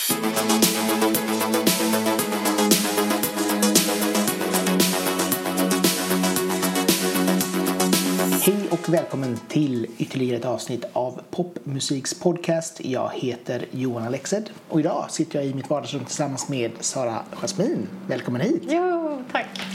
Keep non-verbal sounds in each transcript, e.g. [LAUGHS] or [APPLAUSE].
Hej och välkommen till ytterligare ett avsnitt av Popmusiks podcast. Jag heter Johan Alexed och idag sitter jag i mitt vardagsrum tillsammans med Sara Jasmin. Välkommen hit! Jo, tack. [LAUGHS]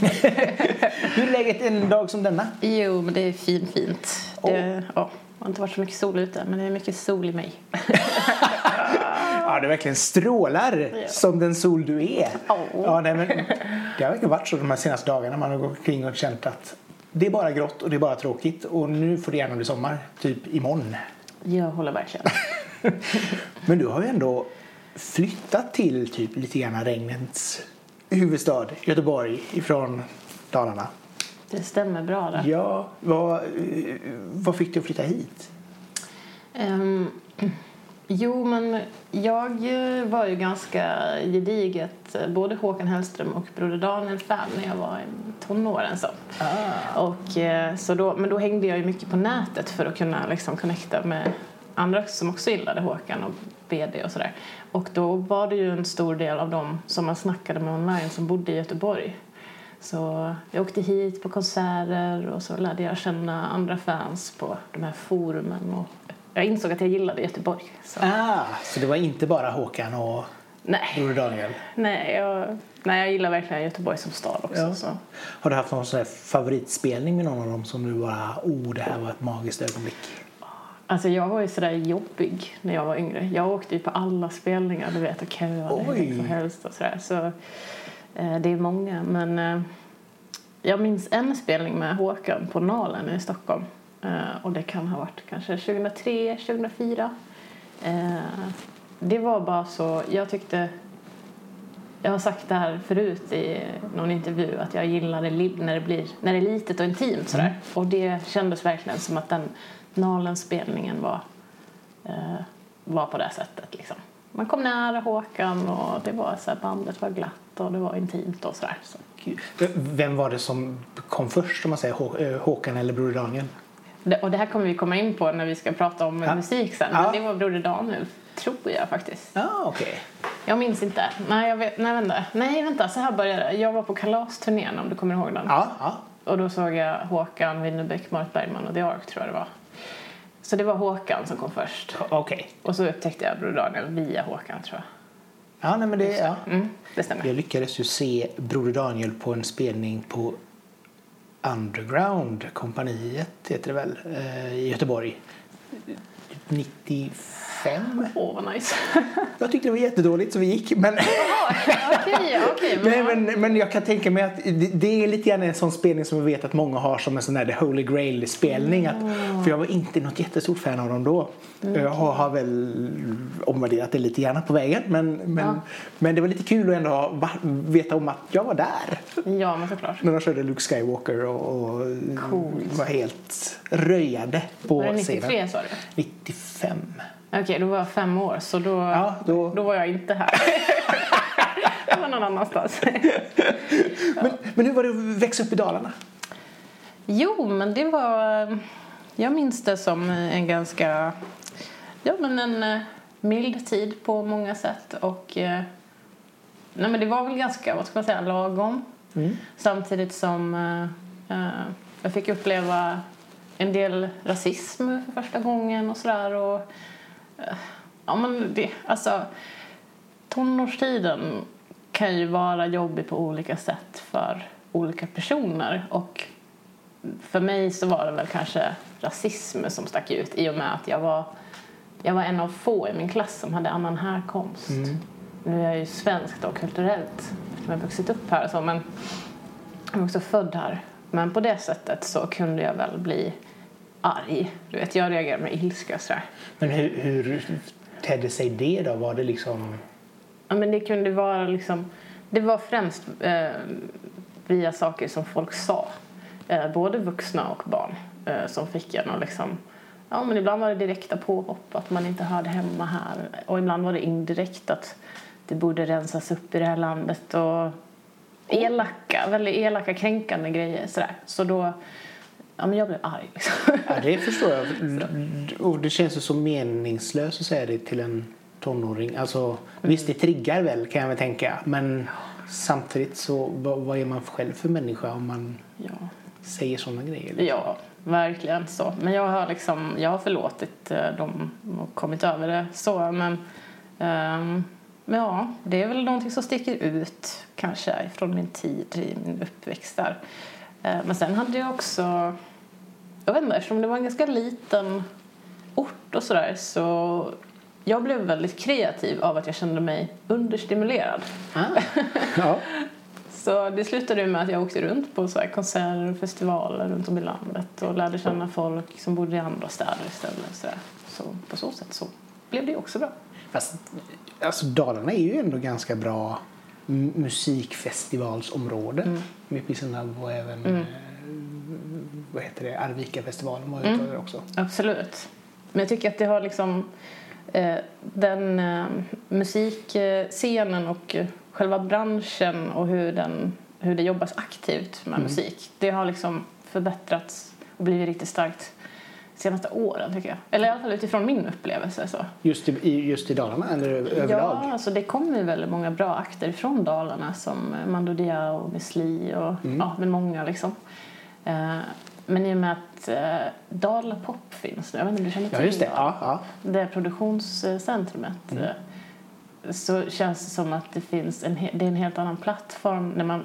Hur är läget en dag som denna? Jo, men det är fin, fint. Det, ja, det har inte varit så mycket sol ute, men det är mycket sol i mig. [LAUGHS] Ja, det verkligen strålar Ja. som den sol du är. Ja. Ja, nej, men det har verkligen varit så de här senaste dagarna. Man har gått kring och känt att det är bara grått och det är bara tråkigt och nu får det gärna bli sommar, typ imorgon. Jag håller verkligen. [LAUGHS] Men du har ju ändå flyttat till typ lite grann regnets huvudstad, Göteborg, ifrån Dalarna. Det stämmer bra där. Ja, vad, eh, vad fick dig att flytta hit? Ehm, jo, men jag eh, var ju ganska gediget eh, både Håkan Hellström och Broder Daniel-fan när jag var i tonåren. Så. Och, eh, så då, men då hängde jag ju mycket på nätet för att kunna liksom connecta med andra som också gillade Håkan och BD och sådär. Och då var det ju en stor del av dem som man snackade med online som bodde i Göteborg. Så jag åkte hit på konserter och så lärde jag känna andra fans på de här forumen och jag insåg att jag gillade Göteborg. Så. Ah, så det var inte bara Håkan och Nej, Broder Daniel? nej, jag, nej, jag gillar verkligen Göteborg som stad också. Ja. Så. Har du haft någon sån favoritspelning med någon av dem som du bara, oh det här var ett magiskt ögonblick? Alltså jag var ju sådär jobbig när jag var yngre. Jag åkte ju på alla spelningar du vet och köade hur som helst och sådär. Så eh, det är många men eh, jag minns en spelning med Håkan på Nalen i Stockholm. Eh, och det kan ha varit kanske 2003, 2004. Eh, det var bara så, jag tyckte jag har sagt det här förut i någon intervju att jag gillar det när det, blir, när det är litet och intimt sådär. Och det kändes verkligen som att den Nalen-spelningen var, eh, var på det sättet liksom. Man kom nära Håkan och det var så här, bandet var glatt och det var intimt och sådär. Så. Vem var det som kom först om man säger eh, Håkan eller Broder Daniel? Och det här kommer vi komma in på när vi ska prata om Ja. musik sen. Ja. Men det var Broder Daniel, tror jag faktiskt. Ja, ah, okej. Jag minns inte. Nej, jag vet, nej, vänta. nej, vänta. Så här började det. Jag var på kalasturnén om du kommer ihåg den. Ja, ja. Och då såg jag Håkan Winnerbäck, Marit Bergman och The Ark tror jag det var. Så det var Håkan som kom först. Okej. Och så upptäckte jag Broder Daniel via Håkan tror jag. Ja, nej, men det, ja. Mm, det stämmer. Jag lyckades ju se Broder Daniel på en spelning på Underground, kompaniet heter det väl, eh, i Göteborg. 95? Åh, vad nice. [LAUGHS] Jag tyckte det var jättedåligt så vi gick. Men, Okej, okej. [LAUGHS] nej, men, men jag kan tänka mig att det, det är lite grann en sån spelning som jag vet att många har som en sån där The Holy Grail-spelning. Att, för jag var inte något jättestort fan av dem då. Jag har, har väl omvärderat det lite grann på vägen. Men, men, Ja. men det var lite kul att ändå veta om att jag var där. Ja, men såklart. När de körde Luke Skywalker och, och Coolt. var helt röjade på Var det scenen. 93 sa du? 95. Okej, då var jag fem år så då, Ja, då- då var jag inte här. [LAUGHS] jag var någon annanstans. [LAUGHS] Men, men hur var det att växa upp i Dalarna? Jo, men det var... Jag minns det som en ganska... Ja, men en eh, mild tid på många sätt. Och... eh, Nej, men det var väl ganska, vad ska man säga, lagom. Samtidigt som eh, eh, jag fick uppleva en del rasism för första gången och sådär. Och, ja, men det, alltså, tonårstiden kan ju vara jobbig på olika sätt för olika personer. Och för mig så var det väl kanske rasism som stack ut i och med att jag var, jag var en av få i min klass som hade annan härkomst. Nu är jag ju svensk då, kulturellt, eftersom jag har vuxit upp här och så, men jag är också född här. Men på det sättet så kunde jag väl bli arg. Du vet, jag reagerar med ilska och sådär. Men hur, hur tedde sig det då? Var det liksom... Ja, men det kunde vara liksom... Det var främst eh, via saker som folk sa. Eh, både vuxna och barn eh, som fick en att liksom... Ja, men ibland var det direkta påhopp, att man inte hörde hemma här. Och ibland var det indirekt att det borde rensas upp i det här landet. Och elaka, väldigt elaka, kränkande grejer. Sådär. Så då... Ja, men jag blev arg. Liksom. Ja, det förstår jag. [LAUGHS] Och det känns ju så meningslöst att säga det till en tonåring. Alltså, Visst, det triggar väl kan jag väl tänka. Men samtidigt så vad, vad är man själv för människa om man Ja. säger sådana grejer? liksom? Ja, verkligen så. Men jag har liksom, jag har förlåtit eh, dem och kommit över det så. Men, ehm, men ja, det är väl någonting som sticker ut kanske från min tid i min uppväxt där. Eh, men sen hade jag också, jag vet inte, eftersom det var en ganska liten ort och sådär så jag blev väldigt kreativ av att jag kände mig understimulerad. Ah. [LAUGHS] ja. Så det slutade med att jag åkte runt på så här konserter och festivaler runt om i landet och lärde känna folk som bodde i andra städer istället. Så, så på så sätt så blev det också bra. Fast alltså, Dalarna är ju ändå ganska bra musikfestivalsområde. Mm. Med Pisenalv och även eh, vad heter det? Arvika-festivalen var Mm. ute också. Absolut. Men jag tycker att det har liksom eh, den eh, musikscenen och själva branschen och hur, den, hur det jobbas aktivt med musik. Det har liksom förbättrats och blivit riktigt starkt senaste åren tycker jag. Eller i alla fall utifrån min upplevelse. Så. Just i, just i Dalarna eller överlag? Ja, alltså det kommer ju väldigt många bra akter från Dalarna som eh, Mando Diao och Miss Li och ja, men många liksom. Eh, men i och med att eh, Dala Pop finns nu, jag vet inte om du känner till Ja, just det. Ja, ja. det produktionscentrumet Mm. eh, så känns det som att det finns en, det är en helt annan plattform när man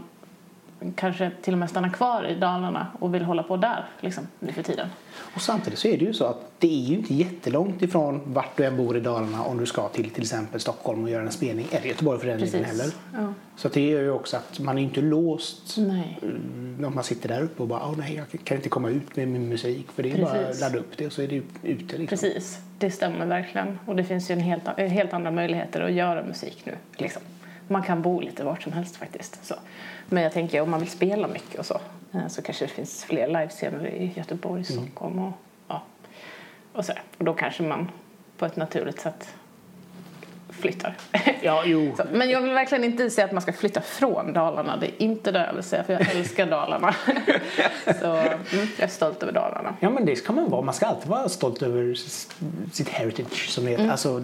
kanske till och med stannar kvar i Dalarna och vill hålla på där liksom, nu för tiden. Och samtidigt så är det ju så att det är ju inte jättelångt ifrån vart du än bor i Dalarna om du ska till till exempel Stockholm och göra en spelning. Eller Göteborg för den delen heller. Ja. Så det gör ju också att man är inte låst Nej. mm, om man sitter där uppe och bara oh, nej jag kan inte komma ut med min musik för det är bara Precis. att ladda upp det och så är det ute liksom. Precis, det stämmer verkligen. Och det finns ju en helt, eh, helt andra möjligheter att göra musik nu. Liksom. Man kan bo lite vart som helst faktiskt. Så. Men jag tänker om man vill spela mycket och så eh, så kanske det finns fler livescener i Göteborg, Stockholm och, ja, och så. Och då kanske man på ett naturligt sätt flyttar. [LAUGHS] Ja, jo. Så, men jag vill verkligen inte säga att man ska flytta från Dalarna. Det är inte det jag vill säga, för jag älskar Dalarna. [LAUGHS] så mm, jag är stolt över Dalarna. Ja men det ska man vara. Man ska alltid vara stolt över sitt heritage som det heter. Mm. Alltså,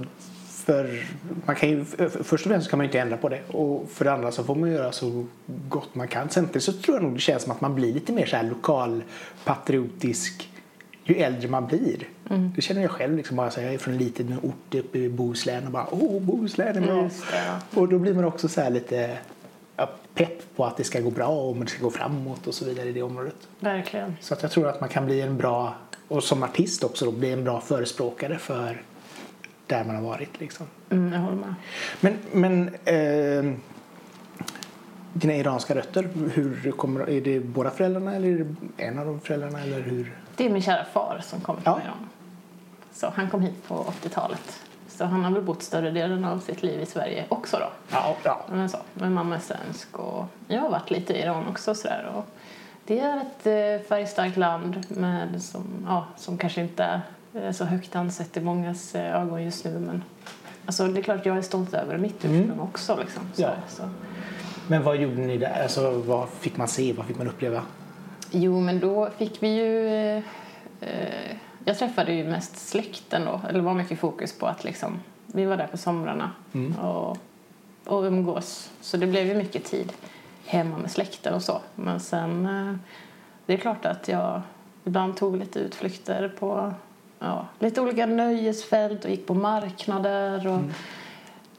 för man kan ju, för- först och främst kan man inte ändra på det och för det andra så får man göra så gott man kan. Samtidigt så tror jag nog det känns som att man blir lite mer så här lokalpatriotisk ju äldre man blir. Mm. Det känner jag själv. Liksom bara så här, jag är från en liten ort uppe i Bohuslän och bara åh Bohuslän är bra. Ja. Och då blir man också så lite ja, pepp på att det ska gå bra och det ska gå framåt och så vidare i det området. Verkligen. Så att jag tror att man kan bli en bra, och som artist också då, bli en bra förespråkare för där man har varit. Liksom. Mm, jag håller med. Men, men eh, dina iranska rötter, hur kommer, är det båda föräldrarna eller är det en av de föräldrarna? Eller hur? Det är min kära far som kommer från Ja. Iran. Så han kom hit på 80-talet. Så han har väl bott större delen av sitt liv i Sverige också då. Ja, ja. Men, så. Men mamma är svensk och jag har varit lite i Iran också sådär. Och det är ett eh, färgstarkt land med, som, ja, som kanske inte är så högt ansett i mångas eh, ögon just nu. Men alltså, det är klart jag är stolt över mitt ursprung också. Liksom, så, Ja. så. Men vad gjorde ni där? Alltså, vad fick man se? Vad fick man uppleva? Jo, men då fick vi ju... Eh, eh, jag träffade ju mest släkten då. Eller var mycket fokus på att liksom, vi var där på somrarna och, och umgås. Så det blev ju mycket tid hemma med släkten och så. Men sen, eh, det är klart att jag ibland tog lite utflykter på ja, lite olika nöjesfält och gick på marknader. Och,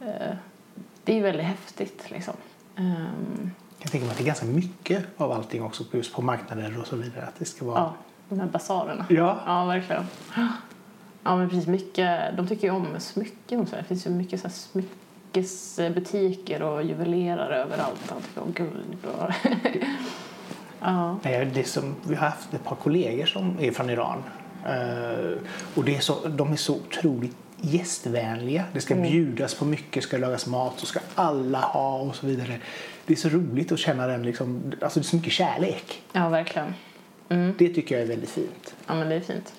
eh, det är väldigt häftigt liksom. Ehm, Jag tänker mig att det är ganska mycket av allting också just på marknader och så vidare. Att det ska vara... Ja, de här basarerna. Ja. Ja, verkligen. Ja, men precis. Mycket, de tycker ju om smycken. Så. Det finns ju mycket så här smyckesbutiker och juvelerare överallt. Allt och guld och... ja. Det är som, vi har haft ett par kollegor som är från Iran. Eh, och det är så, de är så otroligt gästvänliga. Det ska bjudas på mycket, ska lagas mat, så ska alla ha och så vidare. Det är så roligt att känna den liksom, alltså det är så mycket kärlek. ja, verkligen. Det tycker jag är väldigt fint. Ja, men det är fint.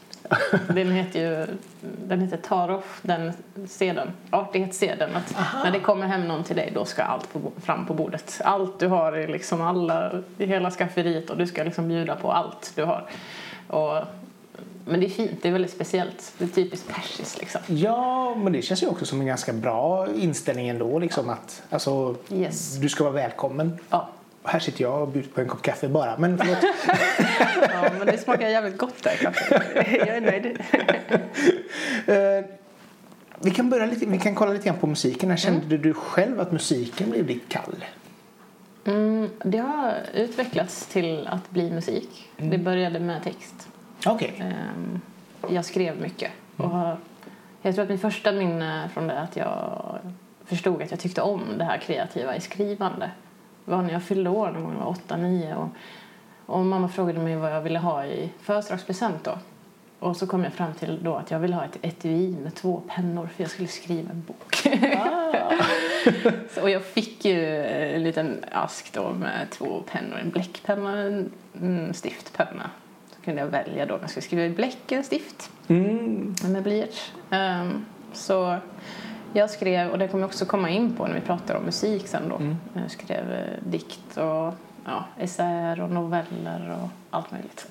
Den heter ju den heter Tarof, den sedeln, artighetssedeln. Att när det kommer hem någon till dig då ska allt på, fram på bordet. Allt du har i liksom alla, i hela skafferiet och du ska liksom bjuda på allt du har. Och men det är fint, det är väldigt speciellt. Det är typiskt persiskt liksom. Ja, men det känns ju också som en ganska bra inställning ändå. Liksom, att, alltså, Yes. Du ska vara välkommen. Ja. Här sitter jag och bjuder på en kopp kaffe bara. Men förlåt. [LAUGHS] ja, men det smakar jävligt gott där kanske. Jag är nöjd. [LAUGHS] Eh, vi, kan börja lite, vi kan kolla lite grann på musiken. När kände du själv att musiken blev ditt kall? Mm, det har utvecklats till att bli musik. Det började med text. Okej. Ehm, Jag skrev mycket. Och jag tror att min första minne från det är att jag förstod att jag tyckte om det här kreativa i skrivande. Det var när jag fyllde år, gång jag var 8-9. Och, och mamma frågade mig vad jag ville ha i födelsedagspresent då. Och så kom jag fram till då att jag ville ha ett etui med två pennor för jag skulle skriva en bok. [LAUGHS] så, och jag fick ju en liten ask då med två pennor, en bläckpenna och en mm, stiftpenna. Kunde jag välja då om jag skulle skriva i bläck eller stift Mm. med blyerts. Ehm, så jag skrev, och det kommer också komma in på när vi pratar om musik sen då. Jag skrev eh, dikt och ja, essäer och noveller och allt möjligt.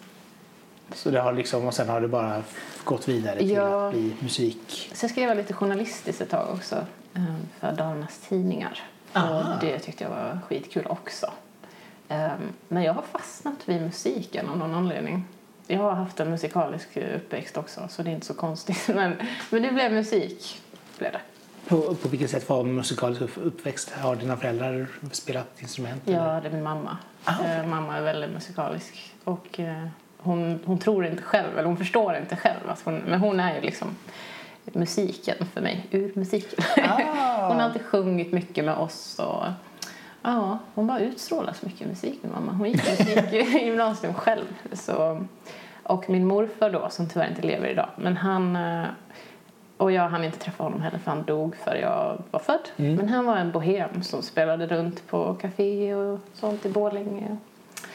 Så det har liksom, och sen har det bara gått vidare till Ja. att bli musik. Så jag skrev lite journalistiskt ett tag också ehm, för Dalarnas Tidningar. Aha. Och det tyckte jag var skitkul också. Ehm, Men jag har fastnat vid musiken av någon anledning. Jag har haft en musikalisk uppväxt också så det är inte så konstigt. [LAUGHS] Men, men det blev musik. Blev det. På, på vilket sätt var musikalisk upp- uppväxt? Har dina föräldrar spelat instrument? eller? Ja, det är min mamma. Ah. Eh, mamma är väldigt musikalisk. Och eh, hon, hon tror inte själv, eller hon förstår inte själv. Att hon, men hon är ju liksom musiken för mig, ur musiken. Ah. [LAUGHS] hon har alltid sjungit mycket med oss. Och, ja, hon bara utstrålar så mycket musik min mamma. Hon gick musik i [LAUGHS] gymnasium själv. Så, och min morfar då, som tyvärr inte lever idag, men han eh, och jag hann inte träffa honom heller för han dog före jag var född. Men han var en bohem som spelade runt på café och sånt i Borlänge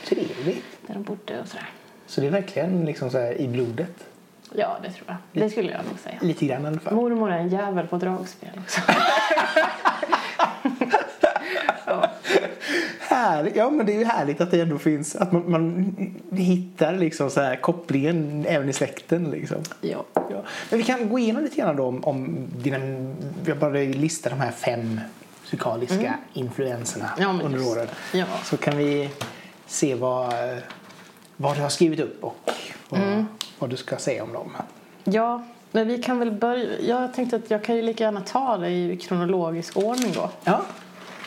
Trevligt. där de bodde och sådär. Så det är verkligen liksom så här i blodet? Ja, det tror jag. Det skulle jag nog säga. Lite grann i alla fall. Mormor är en jävel på dragspel också. [LAUGHS] [LAUGHS] Härligt. Ja, men det är ju härligt att det ändå finns, att man, man hittar liksom så här kopplingen även i släkten. Liksom. ja. Ja. Men vi kan gå igenom lite grann då om, om dina, jag bara listar de här fem musikaliska influenserna Mm. Ja, men under just- åren. ja. Så kan vi se vad, vad du har skrivit upp och vad, Mm. vad du ska säga om dem. Ja, men vi kan väl börja. Jag tänkte att jag kan ju lika gärna ta det i kronologisk ordning då. Ja.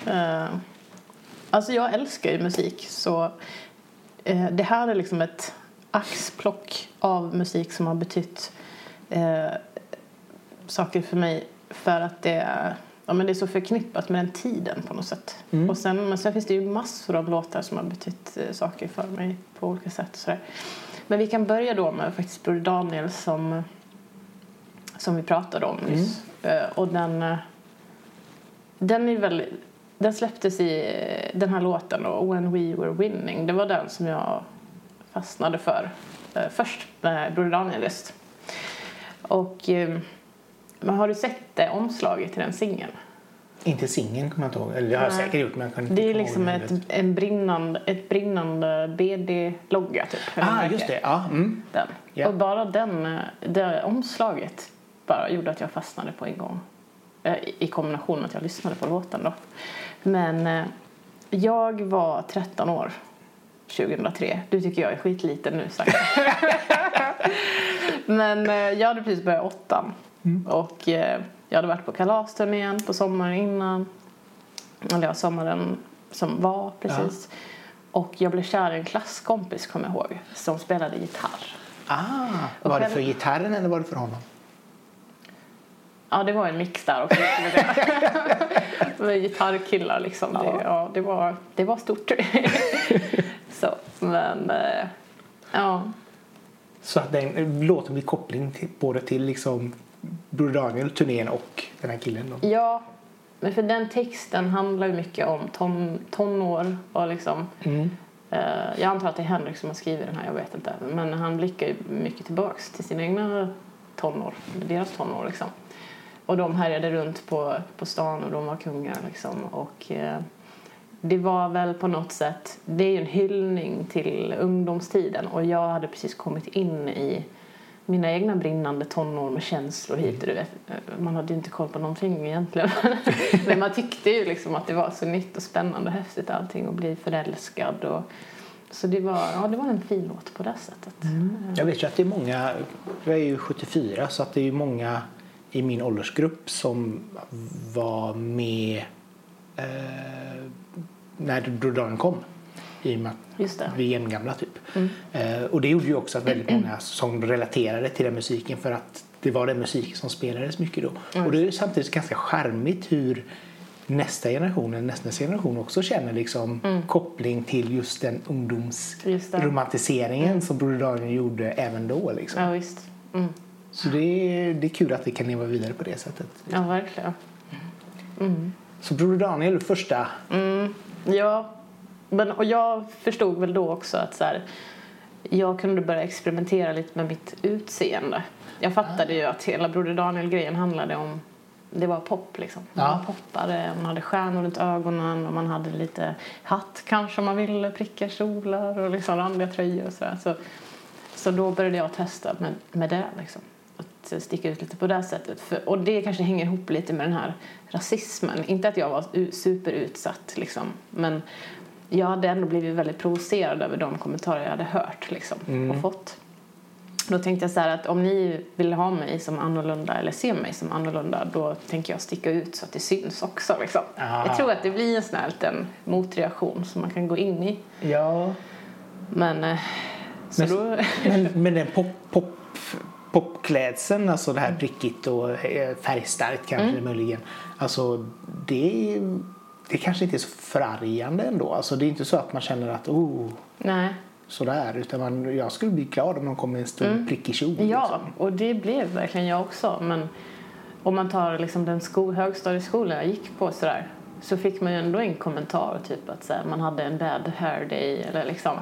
Eh, alltså jag älskar ju musik så eh, det här är liksom ett axplock av musik som har betytt eh, saker för mig för att det är, ja, men det är så förknippat med den tiden på något sätt. Och sen, men sen finns det ju massor av låtar som har betytt eh, saker för mig på olika sätt. Sådär. Men vi kan börja då med faktiskt Bror Daniel som, som vi pratade om nyss. Eh, och den, eh, den är väldigt den släpptes i eh, den här låten då, When We Were Winning. Det var den som jag fastnade för eh, först med Broder Daniel just. Och eh, men har du sett det omslaget till den singeln? Inte singeln kommer jag inte ihåg. Eller det har jag Nej. säkert gjort men jag kan inte Det är liksom ett, en brinnande, ett brinnande BD-logga typ. Ah, just det. Ja. Mm. Den. Ja. Och bara den, eh, det omslaget bara gjorde att jag fastnade på en gång. Eh, i- kombination med att jag lyssnade på låten då. Men eh, jag var 13 år 2003. Du tycker jag är skitliten nu sagt. [LAUGHS] Men eh, jag hade precis börjat åttan. Och eh, jag hade varit på kalasturnén på sommaren innan. Eller ja, sommaren som var precis. Och jag blev kär i en klasskompis kommer jag ihåg. Som spelade gitarr. Ah, Och var det för gitarren eller var det för honom? Ja, det var en mix där också. [LAUGHS] Med gitarrkillar liksom. Det, Ja. ja, det, var, det var stort. [LAUGHS] Så, men eh, ja. Så att den låten blir koppling till, både till liksom Bror Daniel, turnén och den här killen. Då. Ja, men för den texten handlar ju mycket om ton, tonår och liksom Mm. eh, jag antar att det är Henrik som har skrivit den här, jag vet inte. Men han blickar ju mycket tillbaks till sina egna tonår, deras tonår liksom. Och de härjade runt på, på stan och de var kungar liksom. Och eh, det var väl på något sätt, det är ju en hyllning till ungdomstiden och jag hade precis kommit in i mina egna brinnande tonår med känslor hit och du vet. Man hade ju inte koll på någonting egentligen. [LAUGHS] Men man tyckte ju liksom att det var så nytt och spännande och häftigt allting och bli förälskad och så det var, ja, det var en fin låt på det sättet. Jag vet ju att det är många, jag är ju 74 så att det är ju många i min åldersgrupp som var med eh, när Brodan kom. I och med att vi är jämngamla typ. Eh, och det gjorde ju också att väldigt många som relaterade till den musiken för att det var den musiken som spelades mycket då. Och det är samtidigt ganska charmigt hur nästa generation, eller nästa generation också känner liksom koppling till just den ungdomsromantiseringen som Broder Daniel gjorde även då. Liksom. Ja, visst. Mm. Så det är, det är kul att vi kan leva vidare på det sättet. Ja, verkligen. Så Broder Daniel, första. Mm, ja, men, och jag förstod väl då också att så här, jag kunde börja experimentera lite med mitt utseende. Jag fattade ju att hela Broder Daniel-grejen handlade om det var pop liksom. Man Ja. poppade, man hade stjärnor runt ögonen och man hade lite hatt kanske om man ville, prickar, kjolar och liksom randiga tröjor och sådär. Så, så då började jag testa med, med det liksom. Att sticka ut lite på det sättet. För, och det kanske hänger ihop lite med den här rasismen. Inte att jag var superutsatt liksom. Men jag hade ändå blivit väldigt provocerad över de kommentarer jag hade hört liksom, och fått. Då tänkte jag så här att om ni vill ha mig som annorlunda eller se mig som annorlunda då tänker jag sticka ut så att det syns också. Liksom. Ah. Jag tror att det blir en sån här liten motreaktion som man kan gå in i. Ja. Men, eh, Men- då, Men, men den pop, pop, popklädseln, alltså det här prickigt och eh, färgstarkt kanske möjligen. Alltså det, det kanske inte är så förargande ändå. Alltså det är inte så att man känner att oh, nej. sådär. Utan man, jag skulle bli glad om någon kom med en stor prickig kjol. Ja, liksom. och det blev verkligen jag också. Men om man tar liksom den sko- högstadieskolan jag gick på sådär, så fick man ju ändå en kommentar typ att här, man hade en bad hair day eller liksom.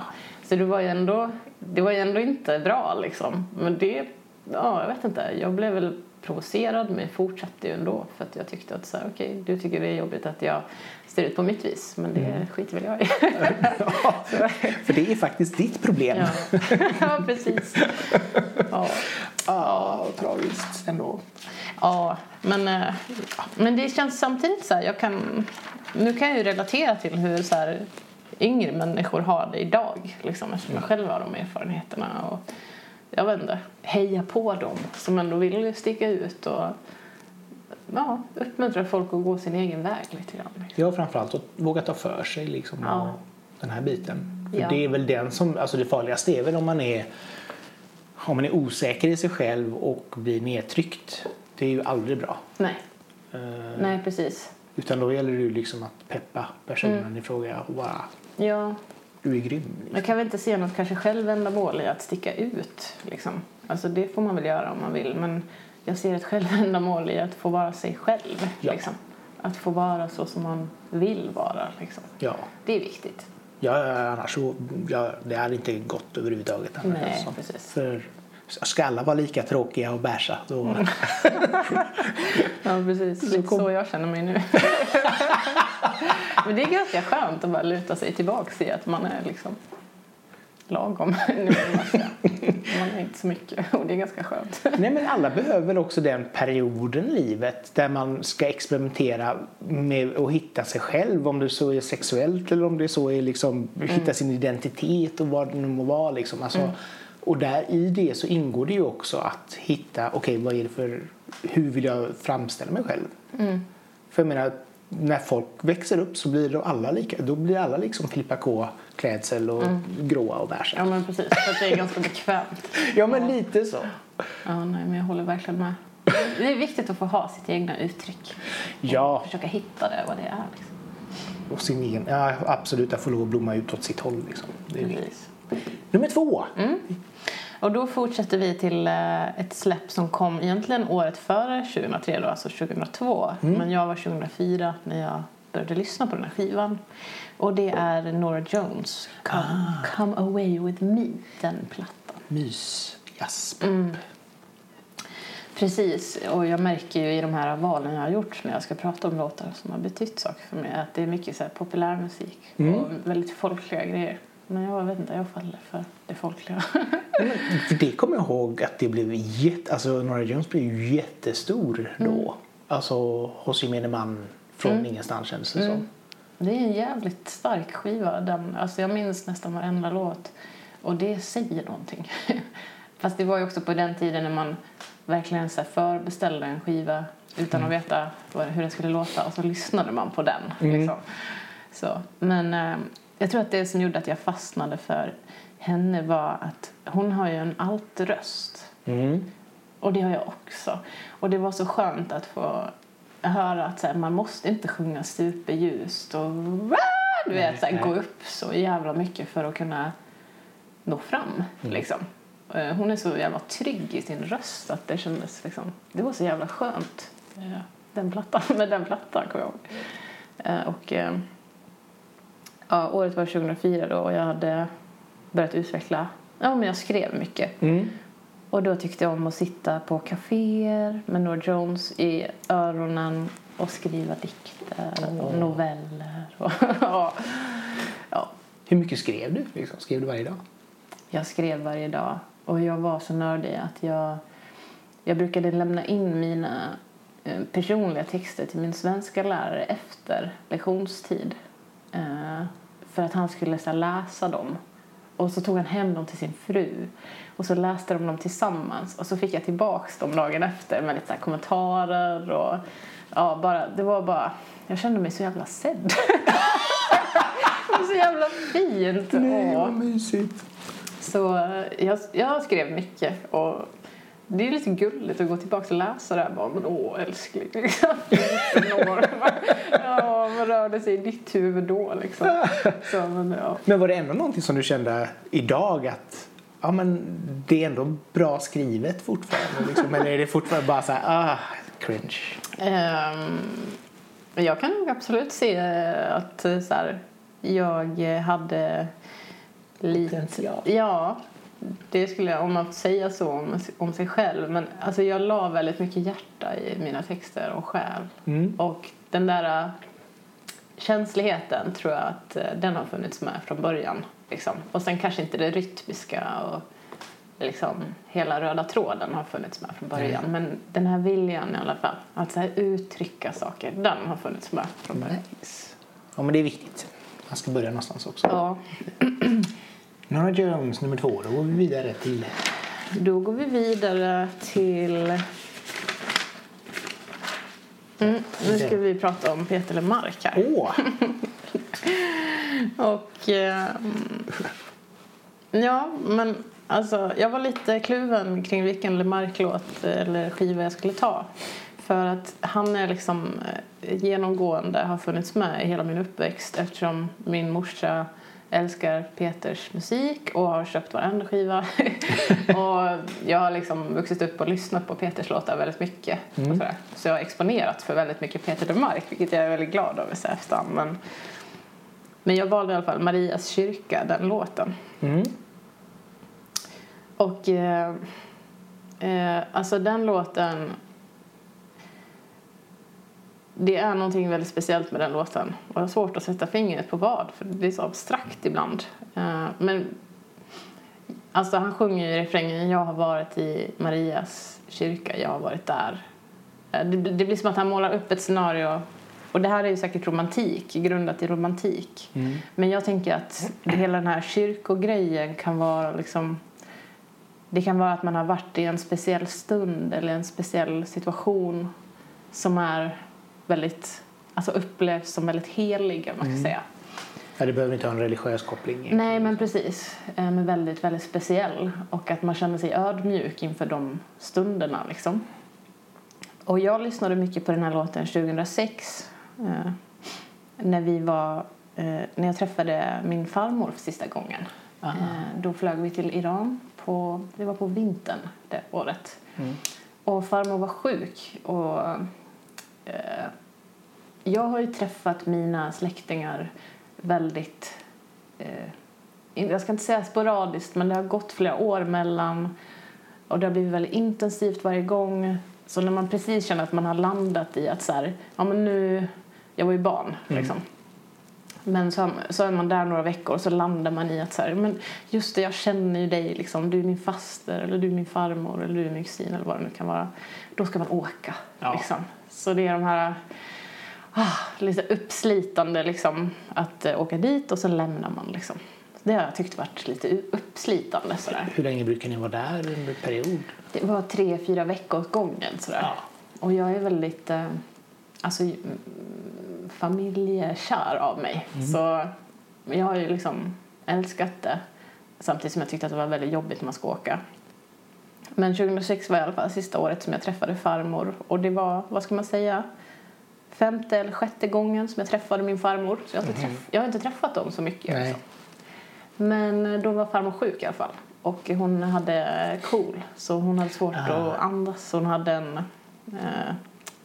Så det var ju ändå, det var ju ändå inte bra liksom. Men det, ja jag vet inte, jag blev väl provocerad men fortsatte ju ändå för att jag tyckte att så här, okej du tycker det är jobbigt att jag ser ut på mitt vis men det skiter väl jag i. [LAUGHS] För det är faktiskt ditt problem. ja. [LAUGHS] ja, precis. Ja. Ja, tragiskt ändå. Ja, men, eh, men det känns samtidigt så här, jag kan, nu kan jag ju relatera till hur så här, yngre människor har det idag, liksom, eftersom jag själv har de erfarenheterna. Och, jag vet inte, heja på dem som ändå vill sticka ut och ja, uppmuntra folk att gå sin egen väg lite grann. Ja, framförallt att våga ta för sig liksom, Ja. den här biten. För Ja. det är väl den som, alltså det farligaste är väl om man är om man är osäker i sig själv och blir nedtryckt. Det är ju aldrig bra. Nej, Eh, nej precis. Utan då gäller det ju liksom att peppa personen Mm. i fråga och bara Ja, du är grym. Man Liksom. kan väl inte se något kanske självändamål i att sticka ut. Liksom. Alltså det får man väl göra om man vill. Men jag ser ett självändamål i att få vara sig själv. Ja. Liksom. Att få vara så som man vill vara. Liksom. Ja. Det är viktigt. Ja, annars så, ja, det hade inte gått överhuvudtaget. Annars, Nej, alltså. precis. För ska alla vara lika tråkiga och bärsa då... Mm. [LAUGHS] Ja, precis. Lite kom- så jag känner mig nu. [LAUGHS] [LAUGHS] Men det är ganska skönt att bara luta sig tillbaka i att man är liksom lagom. [LAUGHS] Man är inte så mycket och det är ganska skönt. [LAUGHS] Nej men alla behöver väl också den perioden i livet där man ska experimentera med att hitta sig själv om det så är sexuellt eller om det så är liksom hitta sin identitet och vad det nu må vara liksom. Alltså, Och där i det så ingår det ju också att hitta, okej vad är det för, hur vill jag framställa mig själv? För jag menar, när folk växer upp så blir alla lika, då blir alla liksom Filippa K klädsel och gråa och bärsa. Ja men precis, för det är ganska bekvämt. [LAUGHS] Ja men lite så. Ja, nej, men jag håller verkligen med. Det är viktigt att få ha sitt egna uttryck. Ja, Försöka hitta det, vad det är. Liksom. och sin egen, ja absolut att få lov att blomma ut åt sitt håll liksom. Det är. Nummer två. Och då fortsätter vi till eh, ett släpp som kom egentligen året före 2003, då, alltså 2002. Men jag var 2004 när jag började lyssna på den här skivan. Och det är Nora Jones, Come, Come Away With Me, den plattan. Mys, jazz. Precis, och jag märker ju i de här valen jag har gjort när jag ska prata om låtar som har betytt saker för mig att det är mycket så här populärmusik och väldigt folkliga grejer. Men jag vet inte, jag faller för det folkliga. [LAUGHS] För det kommer jag ihåg att det blev jätte, alltså Norah Jones blev ju jättestor då. Mm. Alltså hos gemene man från ingenstans kändes det som. Mm. Det är en jävligt stark skiva. Den, alltså jag minns nästan varenda låt. Och det säger någonting. [LAUGHS] Fast det var ju också på den tiden när man verkligen så förbeställde en skiva utan att veta hur den skulle låta. Och så lyssnade man på den. Liksom. Så. Men eh, jag tror att det som gjorde att jag fastnade för henne var att hon har ju en altröst. Mm. Och det har jag också. Och det var så skönt att få höra att så här, man måste inte sjunga superljust och du vet, så här, gå upp så jävla mycket för att kunna nå fram. Liksom. Eh, Hon är så jävla trygg i sin röst att det kändes liksom, det var så jävla skönt. Den plattan, [LAUGHS] med den plattan kommer jag ihåg. Eh, Och eh, ja, året var 2004 då och jag hade börjat utveckla, ja men jag skrev mycket. Mm. Och då tyckte jag om att sitta på kaféer med Norah Jones i öronen och skriva dikter och noveller. Och, [LAUGHS] ja. ja, Hur mycket skrev du? Liksom? Skrev du varje dag? jag skrev varje dag och jag var så nördig att jag, jag brukade lämna in mina eh, personliga texter till min svenska lärare efter lektionstid. Eh, för att han skulle så här, läsa dem. Och så tog han hem dem till sin fru. Och så läste de dem tillsammans. Och så fick jag tillbaks dem dagen efter med lite kommentarer och ja, bara, det var bara, jag kände mig så jävla sedd. [LAUGHS] det var så jävla fint. Åh. mysigt. Så eh, jag, jag skrev mycket och det är lite gulligt att gå tillbaka och läsa det här. Bara, men åh älskling, [LAUGHS] liksom. 14 år. ja, vad rörde sig i ditt huvud då liksom? [LAUGHS] Så, men, ja. Men var det ändå någonting som du kände idag att ja, men det är ändå bra skrivet fortfarande? Liksom? Eller är det fortfarande bara så här, ah, cringe? Men jag kan nog absolut se att eh, så här, jag hade lite... Potential. Ja, det skulle jag, om man får säga så om, om sig själv. Men alltså, jag la väldigt mycket hjärta i mina texter och själ. Mm. Och den där äh, känsligheten tror jag att äh, den har funnits med från början. Liksom. Och sen kanske inte det rytmiska och liksom hela röda tråden har funnits med från början. Men den här viljan i alla fall, att så uttrycka saker, den har funnits med från början. Nice. Ja, men det är viktigt. Man ska börja någonstans också. Ja, [CLEARS THROAT] Norah Jones nummer två. Då går vi vidare till... då går vi vidare till... Mm, nu ska vi prata om Peter Lemark här. Åh! [LAUGHS] Och eh, ja, men alltså jag var lite kluven kring vilken Lemark-låt eller skiva jag skulle ta. För att han är liksom eh, genomgående, har funnits med i hela min uppväxt eftersom min morsa älskar Peters musik och har köpt varenda skiva. [LAUGHS] och jag har liksom vuxit upp och lyssnat på Peters låtar väldigt mycket. Och sådär. Så jag har exponerat för väldigt mycket Peter Lemark, vilket jag är väldigt glad över så efterhand. Men men jag valde i alla fall Marias kyrka, den låten. Mm. Och eh, eh, alltså den låten det är någonting väldigt speciellt med den låten. Och jag har svårt att sätta fingret på vad, för det är så abstrakt ibland. Eh, men alltså han sjunger i refrängen Jag har varit i Marias kyrka, jag har varit där. Eh, det, blir som att han målar upp ett scenario och det här är ju säkert romantik, grundat i romantik. Men jag tänker att hela den här kyrkogrejen kan vara liksom det kan vara att man har varit i en speciell stund eller en speciell situation som är väldigt, alltså upplevs som väldigt helig, om man ska säga. Ja, det behöver inte ha en religiös koppling. Nej, men precis. Eh, Men väldigt, väldigt speciell. Och att man känner sig ödmjuk inför de stunderna, liksom. Och jag lyssnade mycket på den här låten 2006. Eh, när vi var... Eh, när jag träffade min farmor för sista gången. Eh, då flög vi till Iran. På, det var på vintern det året. Och farmor var sjuk. Och jag har ju träffat mina släktingar väldigt... Eh, jag ska inte säga sporadiskt, men det har gått flera år mellan och det har blivit väldigt intensivt varje gång. Så när man precis känner att man har landat i att så här, ja men nu, jag var ju barn liksom. Men så, så är man där några veckor och så landar man i att så här, men just det, jag känner ju dig liksom. Du är min faster eller du är min farmor eller du är min kusin eller vad det nu kan vara. Då ska man åka Ja. liksom. Så det är de här ah, lite uppslitande liksom att eh, åka dit och sen lämnar man liksom. Det har jag tyckt varit lite uppslitande sådär. Hur länge brukar ni vara där under en period? Det var tre, fyra veckor åt gången sådär. Ja. Och jag är väldigt eh, alltså, mm, familjekär av mig. Så jag har ju liksom älskat det samtidigt som jag tyckte att det var väldigt jobbigt när man ska åka. Men 2006 var i alla fall sista året som jag träffade farmor och det var, vad ska man säga, femte eller sjätte gången som jag träffade min farmor. Så jag har inte, träff- jag har inte träffat dem så mycket. Alltså. Men då var farmor sjuk i alla fall. Och hon hade KOL, så hon hade svårt Ah. att andas. Hon hade en eh,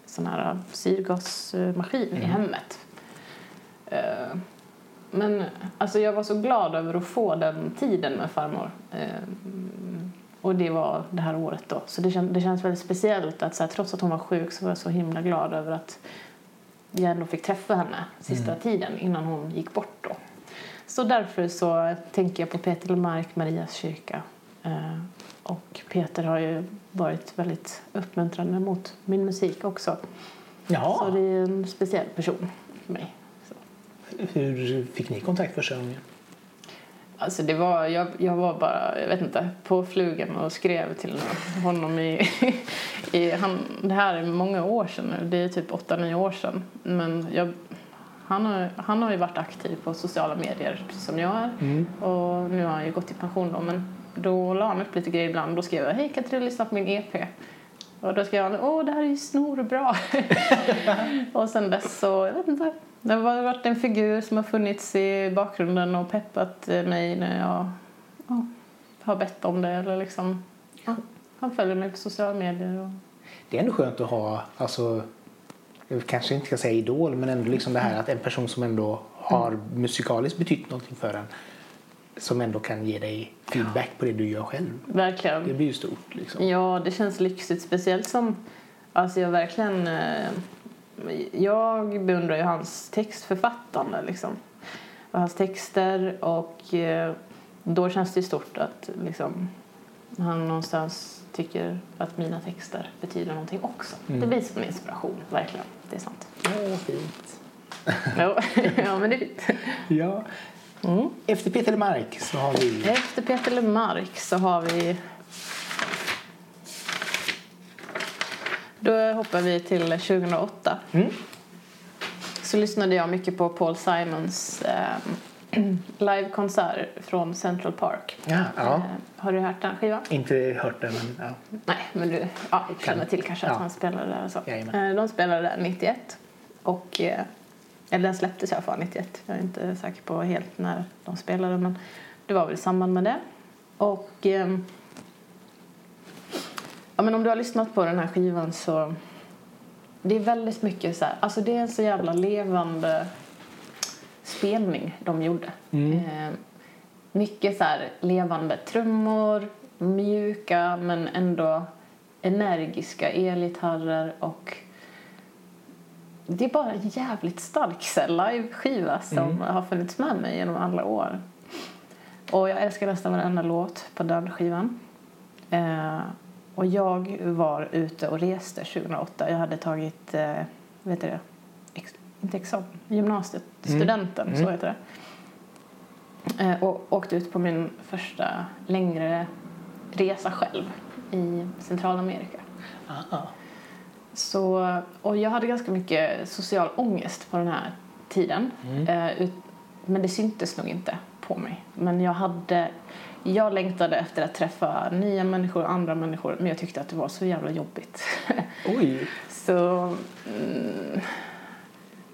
sån här syrgasmaskin i hemmet. Eh, men alltså jag var så glad över att få den tiden med farmor. Eh, och det var det här året då. Så det, känd, det känns väldigt speciellt att så här, trots att hon var sjuk så var jag så himla glad över att jag ändå fick träffa henne sista tiden innan hon gick bort då. Så därför så tänker jag på Peter Lemark, Marias kyrka. Eh, och Peter har ju varit väldigt uppmuntrande mot min musik också. Så Jaha. det är en speciell person för mig. Så. Hur fick ni kontakt första gången? Alltså det var, jag, jag var bara, jag vet inte, på flugan och skrev till honom i, [LAUGHS] i han, det här är många år sedan nu, det är typ 8-9 år sedan. Men jag, han, har, han har ju varit aktiv på sociala medier precis som jag är. Och nu har han ju gått i pension då, men då la han upp lite grejer ibland. Då skrev jag, hej kan inte du lyssna på min EP? Och då skrev han, åh det här är ju snorbra. [LAUGHS] och sen dess så, jag vet inte. Det har varit en figur som har funnits i bakgrunden och peppat eh, mig när jag ja, har bett om det. Eller liksom, ja, han följer mig på sociala medier. Och, Det är ändå skönt att ha, alltså, jag kanske inte ska säga idol, men ändå liksom det här att en person som ändå har musikaliskt betytt någonting för en som ändå kan ge dig feedback på det du gör själv. verkligen. Det blir ju stort liksom. Ja, det känns lyxigt. Speciellt som... Alltså jag verkligen... Jag beundrar ju hans textförfattande liksom. Och hans texter och eh, då känns det stort att liksom, han någonstans tycker att mina texter betyder någonting också. Det blir som inspiration, verkligen. Det är sant. Åh, fint. [LAUGHS] Ja, men det är fint. Ja. Mm. Efter Peter Lemark så har vi... Efter Peter Lemark så har vi... Då hoppar vi till 2008. Mm. Så lyssnade jag mycket på Paul Simons eh, [CLEARS THROAT] livekonsert från Central Park. Ja, ja. Eh, har du hört den skivan? Inte hört det, men ja. Nej, men du ja, känner till kanske att han spelade där och så. Eh, de spelade där 91. Och, eh, eller den släpptes i alla fall 91. Jag är inte säker på helt när de spelade men det var väl i samband med det. Och ehm, ja, men om du har lyssnat på den här skivan så det är väldigt mycket så här, alltså det är en så jävla levande spelning de gjorde. Eh, mycket så här levande trummor, mjuka men ändå energiska elgitarrer och det är bara en jävligt stark live-skiva som har funnits med mig genom alla år. Och jag älskar nästan varenda låt på den skivan. Eh, och jag var ute och reste 2008. Jag hade tagit, eh, vet du det, Ex, inte examen, gymnasiet, studenten, så heter det. Eh, och åkte ut på min första längre resa själv i Centralamerika. Så, och jag hade ganska mycket social ångest på den här tiden. Eh, ut, men det syntes nog inte på mig. Men jag hade... Jag längtade efter att träffa nya människor och andra människor men jag tyckte att det var så jävla jobbigt. [LAUGHS] Oj, så... Mm,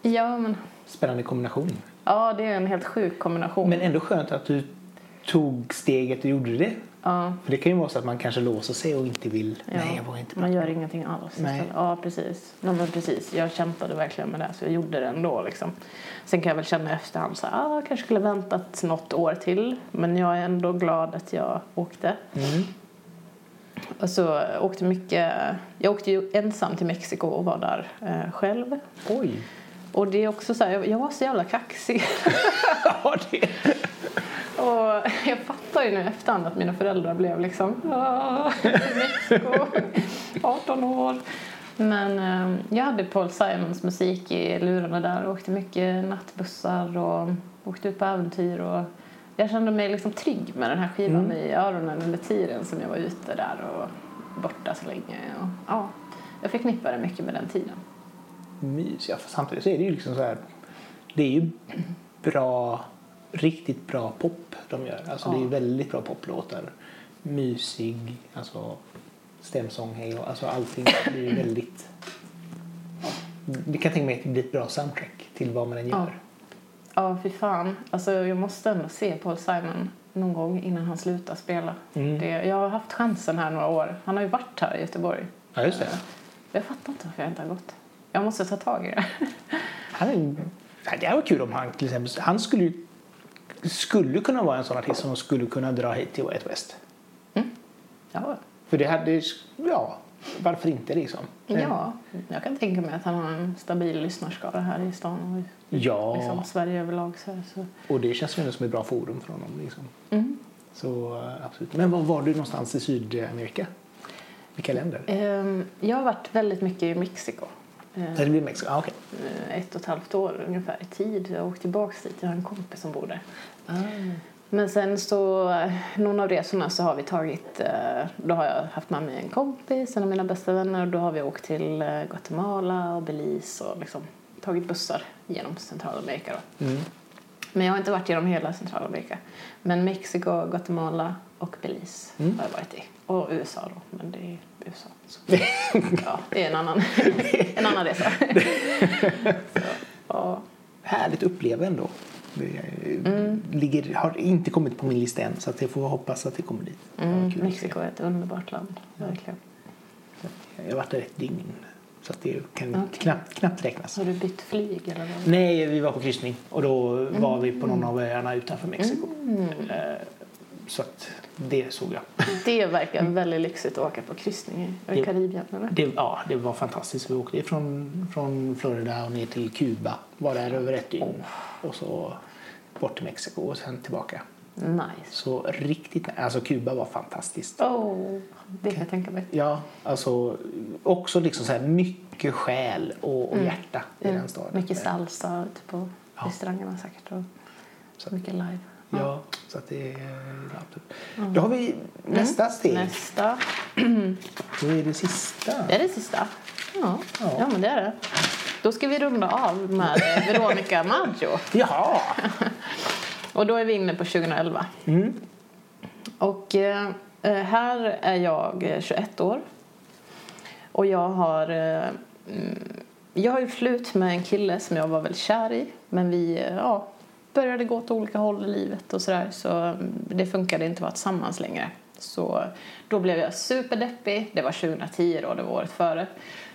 ja, men... spännande kombination. Ja, det är en helt sjuk kombination. Men ändå skönt att du tog steget och gjorde det. Ja, För det kan ju vara så att man kanske låser sig och inte vill. ja. Nej, jag vågar inte. Man gör ingenting alls. Nej. istället. Ja, precis. Ja, men precis. Jag kämpade verkligen med det så jag gjorde det ändå. Liksom. Sen kan jag väl känna i efterhand så ah, jag kanske skulle väntat något år till. Men jag är ändå glad att jag åkte. Mm. Och så åkte mycket, jag åkte ju ensam till Mexiko och var där eh, själv. Oj. Och det är också så här, jag, var så jävla kaxig. [LAUGHS] Ja, det. Och jag fattar ju nu i efterhand att mina föräldrar blev liksom "Ah, Mexiko, 18 år. Men eh, jag hade Paul Simons musik i lurarna där och åkte mycket nattbussar och åkte ut på äventyr. Och jag kände mig liksom trygg med den här skivan i öronen under tiden som jag var ute där och borta så länge. Och, ja, jag förknippade mycket med den tiden. Mys. Ja, för samtidigt så är det ju liksom så här. Det är ju bra, riktigt bra pop de gör. Alltså det är väldigt bra poplåtar. Mysig, alltså stämsång, hej och alltså allting blir väldigt... Ja, det kan tänka mig att det blir ett bra soundtrack till vad man än Ja. gör. Ja, fy fan. Alltså, jag måste ändå se Paul Simon någon gång innan han slutar spela. Mm. Det, jag har haft chansen här några år. Han har ju varit här i Göteborg. Ja, just det. Jag fattar inte varför jag inte har gått. Jag måste ta tag i det. Han det här var kul om han till exempel, han skulle skulle kunna vara en sån artist som skulle kunna dra hit till Way Out West. Ja, För det hade, ja, varför inte liksom? ja, jag kan tänka mig att han har en stabil lyssnarskara här i stan och i Ja. liksom, Sverige överlag. Så, här, så. Och det känns ju som ett bra forum för honom. Liksom. Mm. Så eh, absolut. Men var var du någonstans i Sydamerika? Vilka länder? Ehm, jag har varit väldigt mycket i Mexiko. Ehm, Det blir Mexiko? Ah, okej. eh, ett och ett halvt år ungefär i tid. Jag åkte tillbaka dit. Jag har en kompis som bor där. Men sen så, någon av resorna så har vi tagit, eh, då har jag haft med mig en kompis, en av mina bästa vänner och då har vi åkt till eh, Guatemala och Belize och liksom tagit bussar genom Centralamerika då. Mm. Men jag har inte varit genom hela Centralamerika. Men Mexiko, Guatemala och Belize Mm. har jag varit i. Och USA då, men det är USA. Så. [LAUGHS] ja, det är en annan, en annan resa. [LAUGHS] så, ja. Härligt uppleva ändå. Det Mm. ligger, har inte kommit på min lista än så att jag får hoppas att det kommer dit. Mm, kul. Mexiko är ett underbart land, verkligen. Jag har varit där ett dygn. Så att det kan Okej. knappt, knappt räknas. Har du bytt flyg eller vad? Nej, vi var på kryssning och då var vi på någon av öarna utanför Mexiko. Mm. Så att det såg jag. Det verkar väldigt lyxigt att åka på kryssning i Karibien. Eller? Det, ja, det var fantastiskt. Vi åkte från, från Florida och ner till Kuba. Var där över ett dygn. Och så bort till Mexiko och sen tillbaka. Nice. Så riktigt Alltså Kuba var fantastiskt. Oh, det kan jag tänka mig. Ja, alltså också liksom så här mycket själ och, och hjärta i Mm. den staden. Mycket salsa ute på Ja. restaurangerna säkert. Och Så- mycket live. Ja, så att det är absolut. Då har vi nästa steg. Nästa. [CLEARS THROAT] Då är det sista. Det är det sista. Ja. Ja. Ja. men det är det. Då ska vi runda av med eh, [LAUGHS] Veronica Maggio. Jaha! [LAUGHS] Och då är vi inne på 2011. Mm. Och eh, eh, här är jag eh, 21 år. Och jag har... Eh, mm, jag har ju slut med en kille som jag var väldigt kär i. Men vi eh, ja, började gå åt olika håll i livet och sådär. Så mm, det funkade inte att vara tillsammans längre. Så då blev jag superdeppig. Det var 2010 då, det var året före.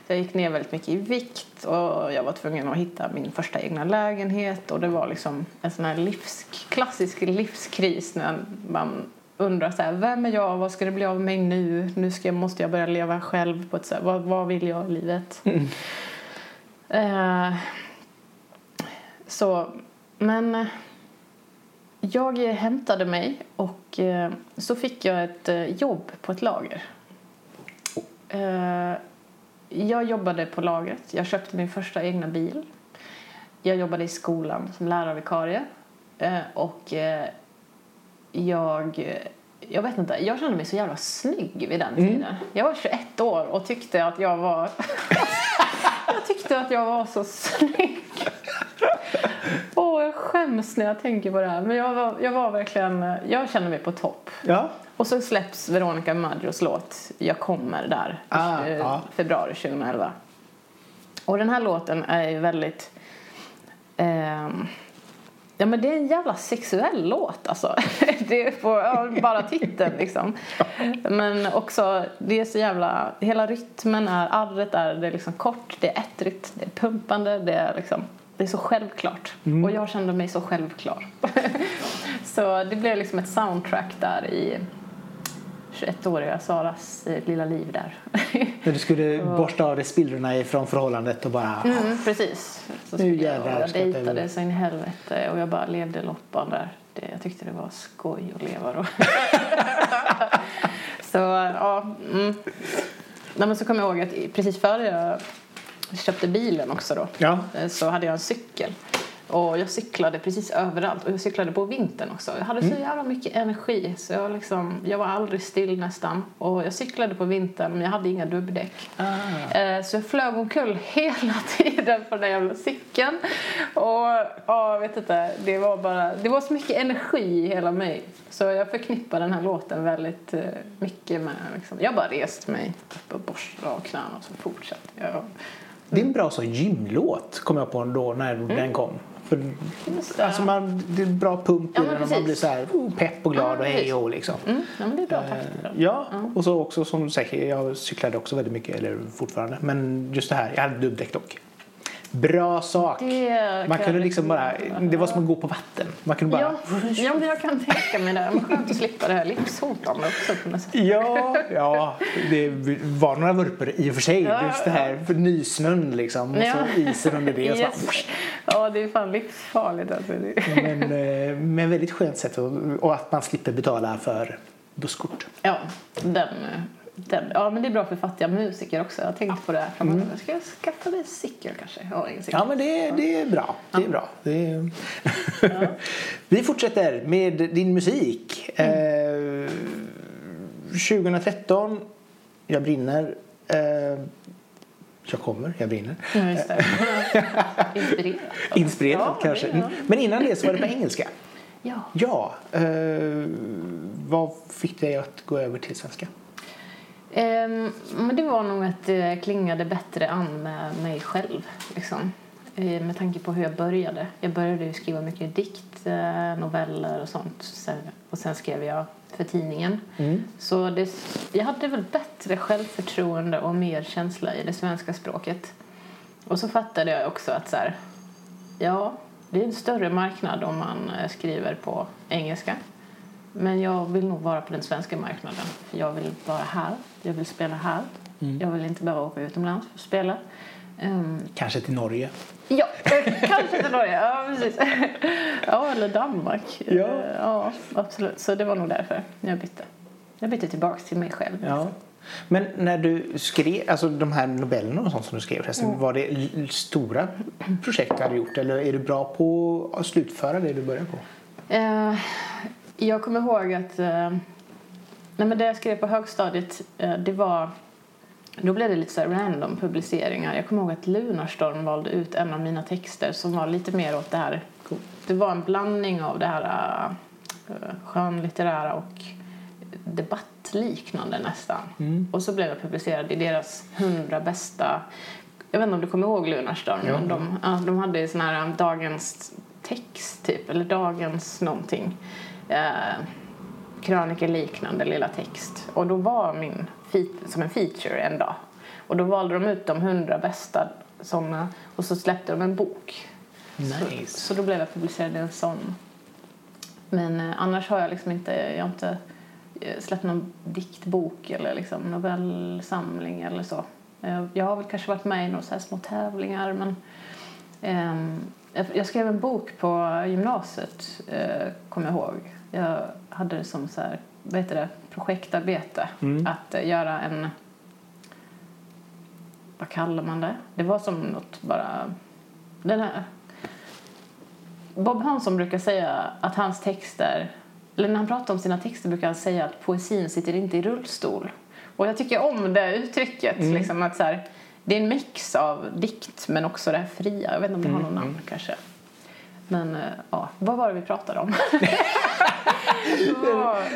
Jag gick ner väldigt mycket i vikt och jag var tvungen att hitta min första egna lägenhet. Och det var liksom en sån här livs, klassisk livskris när man undrar så här, vem är jag, vad ska det bli av mig nu? Nu ska jag, måste jag börja leva själv på ett så här, vad, vad vill jag i livet? Eh, så, men eh, jag hämtade mig och eh, så fick jag ett eh, jobb på ett lager. Jag jobbade på lagret. Jag köpte min första egna bil. Jag jobbade i skolan som lärarvikarie. Och jag... Jag vet inte, jag kände mig så jävla snygg vid den tiden. Jag var 21 år och tyckte att jag var... [LAUGHS] jag tyckte att jag var så snygg. Åh, jag skäms när jag tänker på det här. Men jag var, jag var verkligen... Jag kände mig på topp. Ja. Och så släpps Veronica Maggios låt Jag kommer där i Ah, eh, februari 2011. Och den här låten är ju väldigt... ehm, ja men det är en jävla sexuell låt alltså. [LAUGHS] det ja, bara titeln liksom. Men också, det är så jävla... Hela rytmen är, arret är, det är liksom kort, det är ettrigt, det är pumpande, det är liksom... Det är så självklart. Och jag kände mig så självklar. [LAUGHS] så det blev liksom ett soundtrack där i 21-åriga Saras eh, lilla liv där. [LAUGHS] När du skulle [LAUGHS] borsta av dig spillrorna ifrån förhållandet och bara... Mm, precis. Så Nu jag, jävlar jag dejtade så in i helvete och jag bara levde loppan där. Det, jag tyckte det var skoj att leva då. [LAUGHS] så ja. Mm. Nej, men så kommer jag ihåg att precis före jag köpte bilen också då Ja. eh, så hade jag en cykel. Och jag cyklade precis överallt och jag cyklade på vintern också. Jag hade så jävla mycket energi så jag, liksom, jag var aldrig still nästan. Och jag cyklade på vintern men jag hade inga dubbdäck. Ah. Eh, Så jag flög omkull [LAUGHS] hela tiden på den jävla cykeln. Och ja, jag vet inte, det var bara, det var så mycket energi i hela mig. Så jag förknippar den här låten väldigt eh, mycket med, liksom, jag bara rest mig upp och borstade av knäna och så fortsatte jag. Det är en bra sån gymlåt kom jag på då när den kom. För, alltså man, det är bra pump Ja, i men den och man blir så här oh, pepp och glad Ja, och hej och liksom. Mm, ja, men det är bra takt på den. Ja, och så också som säger, jag cyklade också väldigt mycket, eller fortfarande. Men just det här, jag hade dubbdäck dock. Bra sak. Det Man kunde liksom bara, det var som att gå på vatten. Man kunde bara, Ja, ja, men jag kan tänka mig det. Men skönt att slippa det här livshotande också på något sätt. Ja, ja, det var några vurpor i och för sig. Ja, Just det här för nysnön liksom. Och Ja. så isen under det. Och så Yes. Ja, det är fan livsfarligt alltså. Det- Men, eh, men väldigt skönt sätt och, och att man slipper betala för busskort. Ja, den, eh, den. Ja, men det är bra för fattiga musiker också. Jag tänkte på det här. Mm. Ska jag skaffa mig cykel kanske? Cykel. Ja, men det, det är bra. Det är bra. Det är... [LAUGHS] Vi fortsätter med din musik. Mm. Eh, 2013, Jag brinner. Eh, jag kommer, jag brinner. Ja, just det. [LAUGHS] Inspirerad. Inspirerad Ja, kanske. ja. Men innan det så var det på engelska. Ja. Ja. Eh, vad fick dig att gå över till svenska? Ehm, men det var nog att det klingade bättre an med mig själv. Liksom. Eh, med tanke på hur jag började. Jag började skriva mycket dikt, eh, noveller och sånt. Sen, och sen skrev jag för tidningen. Mm. Så det, jag hade väl bättre självförtroende och mer känsla i det svenska språket. Och så fattade jag också att så här, ja, det är en större marknad om man eh, skriver på engelska. Men jag vill nog vara på den svenska marknaden. För jag vill vara här, jag vill spela här. Jag vill inte bara åka utomlands för att spela. Ehm, Kanske till Norge? Ja, [LAUGHS] kanske till Norge. Ja, precis. Ja, eller Danmark. Ja. Eh, ja, absolut. Så det var nog därför jag bytte. Jag bytte tillbaks till mig själv. Ja. Men när du skrev, alltså de här novellerna och sånt som du skrev förresten, var det stora projekt du hade gjort eller är du bra på att slutföra det du började på? Eh, jag kommer ihåg att eh, nej, men det jag skrev på högstadiet, eh, det var då blev det lite så random publiceringar. Jag kommer ihåg att Lunarstorm valde ut en av mina texter som var lite mer åt det här. Det var en blandning av det här uh, skönlitterära och debattliknande nästan. Och så blev jag publicerad i deras hundra bästa jag vet inte om du kommer ihåg Lunarstorm, Ja. men de, ja, de hade sån här um, dagens text typ, eller dagens någonting. Eh, krönikeliknande lilla text. Och då var min som en feature en dag. Och då valde de ut de hundra bästa såna och så släppte de en bok. Nice. Så, så då blev jag publicerad i en sån. Men eh, annars har jag liksom inte, jag har inte eh, släppt någon diktbok eller liksom novellsamling eller så. Eh, jag har väl kanske varit med i några så här små tävlingar men ehm, jag, skrev en bok på gymnasiet, eh, kommer jag ihåg. Jag hade det som så här, vad heter det, projektarbete att eh, göra en vad kallar man det? Det var som något bara... Den här... Bob Hansson brukar säga att hans texter... Eller när han pratar om sina texter brukar han säga att poesin sitter inte i rullstol. Och jag tycker om det uttrycket. Liksom att så här, det är en mix av dikt men också det här fria. Jag vet inte om det har någon namn kanske. Men eh, ja, vad var det vi pratade om? [LAUGHS]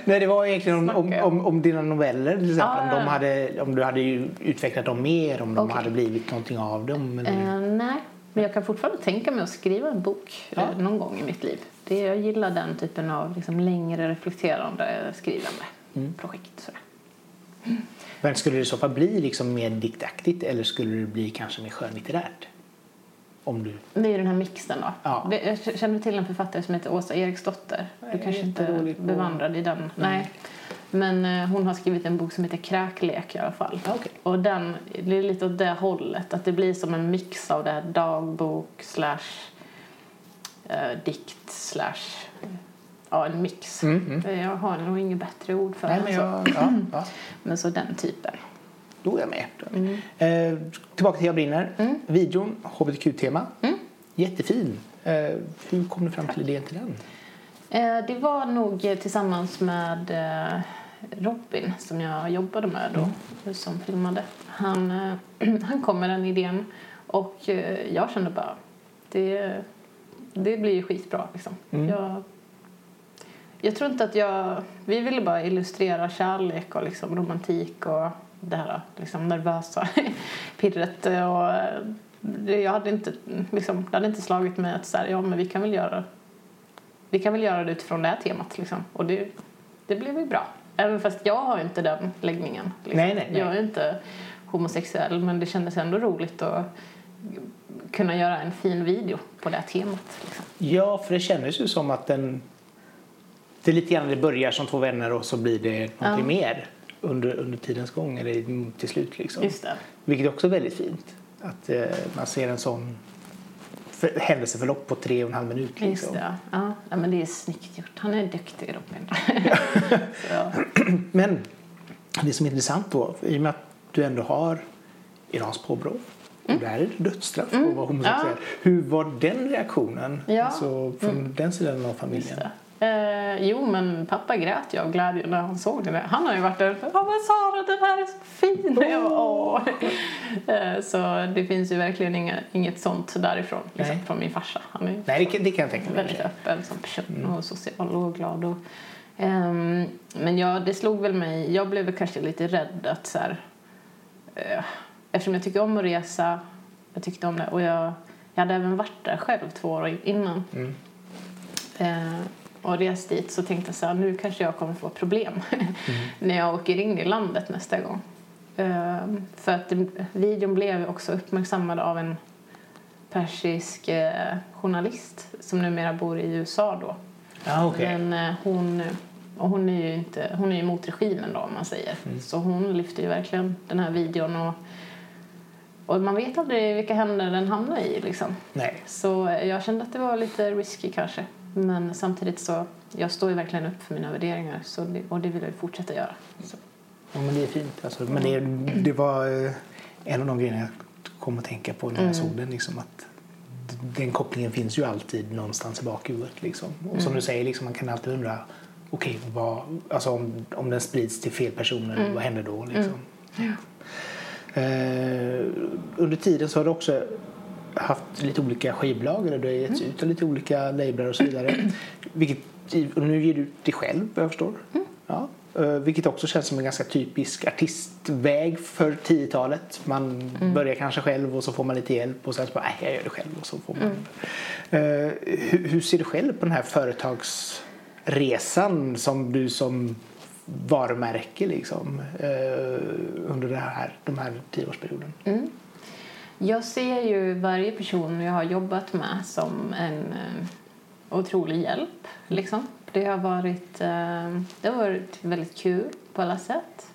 Nej, det var egentligen om, om, om, om dina noveller till exempel. Ah, om, de ja. hade, om du hade utvecklat dem mer, om de Okej. hade blivit någonting av dem. Eller... Eh, nej, men jag kan fortfarande tänka mig att skriva en bok Ja. eh, någon gång i mitt liv. Det, jag gillar den typen av liksom, längre reflekterande skrivande Mm. projekt. Sådär. Men skulle det i så fall bli liksom mer diktaktigt eller skulle det bli kanske mer skönlitterärt? Om du... Det är ju den här mixen då. Ja. Jag känner till en författare som heter Åsa Eriksdotter. Du kanske inte bevandrad i den? Nej. Men eh, hon har skrivit en bok som heter Kräklek i alla fall. Okej. Och den, det är lite åt det hållet. Att det blir som en mix av det här dagbok slash eh, dikt slash ja, en mix. Mm, mm. Jag har nog inget bättre ord för Nej, men, jag, ja, ja, [CLEARS THROAT] men så den typen. då är jag med. Eh, tillbaka till Jag brinner. Mm. Videon, hbtq-tema. Mm. Jättefin. Eh, hur kom du fram till idén till den? Eh, det var nog eh, tillsammans med eh, Robin som jag jobbade med då, som filmade. Han, eh, [CLEARS THROAT] han kom med den idén och eh, jag kände bara det, det blir ju skitbra liksom. Mm. Jag, jag tror inte att jag... Vi ville bara illustrera kärlek och liksom romantik och det här liksom nervösa [LAUGHS] pirret. Och det, jag hade inte, liksom, det hade inte slagit mig att så här, ja, men vi kan väl göra vi kan väl göra det utifrån det här temat. Liksom. Och det, det blev ju bra. Även fast jag har inte den läggningen. Liksom. Nej, nej, nej. Jag är inte homosexuell men det kändes ändå roligt att kunna göra en fin video på det här temat. Liksom. Ja, för det kändes ju som att den... Det är lite grann det börjar som två vänner och så blir det någonting mer under, under tidens gång eller till slut liksom. Just det. Vilket också är väldigt fint. Att eh, man ser en sån för, händelseförlopp på tre och en halv minut. Just Liksom. det. Ja. ja, men det är snyggt gjort. Han är duktig, Robin. ja. [LAUGHS] [CLEARS THROAT] Men det som är intressant då, i och med att du ändå har Irans påbrå och där är det dödsstraff på att vara homosexuell. Mm. Ja. Hur var den reaktionen Ja. alltså, från den sidan av Just familjen? Eh, jo, men pappa grät ju av glädje när han såg det. Han har ju varit där Ja, men Sara, den här är så fin! Jag bara, Åh. Eh, så det finns ju verkligen inga, inget sånt därifrån, liksom, från min farsa. Han är Nej, det det kan jag tänka mig. väldigt öppen som person och social och glad. Och, ehm, men ja, det slog väl mig, jag blev kanske lite rädd att så här, eh, eftersom jag tycker om att resa, jag tyckte om det och jag, jag hade även varit där själv två år innan Mm. Och rest dit så tänkte jag så här, nu kanske jag kommer få problem [LAUGHS] när jag åker in i landet nästa gång. Eh, för att det, videon blev också uppmärksammad av en persisk eh, journalist som numera bor i USA då. Ja, okej. Men eh, hon, och hon är ju inte, hon är emot regimen då om man säger. Så hon lyfter ju verkligen den här videon och, och man vet aldrig vilka händer den hamnar i liksom. Nej. Så eh, jag kände att det var lite risky kanske. Men samtidigt så, jag står ju verkligen upp för mina värderingar så det, och det vill jag ju fortsätta göra. Så. Ja, men det är fint. Alltså, men det, det var eh, en av de grejerna jag kom att tänka på när jag Mm. såg den. Liksom, att den kopplingen finns ju alltid någonstans i bakhuvudet. Liksom. Och som du säger, liksom, man kan alltid undra okej, vad, alltså, om, om den sprids till fel personer, vad händer då? Liksom? Eh, under tiden så har du också haft lite olika skivbolag eller du har getts ut av lite olika lablar och så vidare. Vilket, och nu ger du ut dig själv vad jag förstår. Ja. Eh, vilket också känns som en ganska typisk artistväg för 10-talet. Man börjar kanske själv och så får man lite hjälp och sen så bara, nej jag gör det själv och så får man. Eh, hur, hur ser du själv på den här företagsresan som du som varumärke liksom, eh, under det här, de här tioårsperioden? Mm. Jag ser ju varje person jag har jobbat med som en eh, otrolig hjälp. Liksom. Det, har varit, eh, det har varit väldigt kul på alla sätt.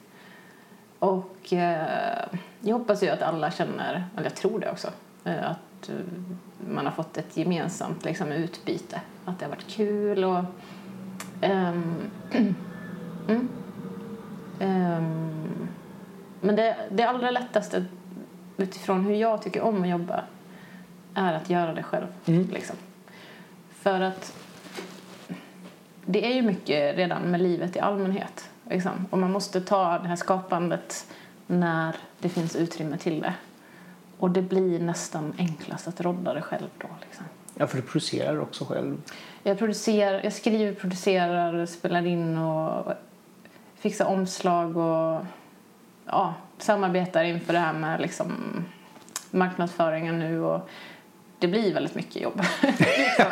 Och eh, jag hoppas ju att alla känner, eller jag tror det också, eh, att eh, man har fått ett gemensamt liksom, utbyte. Att det har varit kul och ehm, [CLEARS THROAT] mm. Ehm, men det, det allra lättaste utifrån hur jag tycker om att jobba är att göra det själv. Mm. Liksom. För att det är ju mycket redan med livet i allmänhet. Liksom. Och man måste ta det här skapandet när det finns utrymme till det. Och det blir nästan enklast att rodda det själv då. Liksom. Ja, för du producerar också själv. Jag, producerar, jag skriver, producerar, spelar in och fixar omslag och ja, samarbetar inför det här med liksom, marknadsföringen nu. Och det blir väldigt mycket jobb. [LAUGHS] liksom.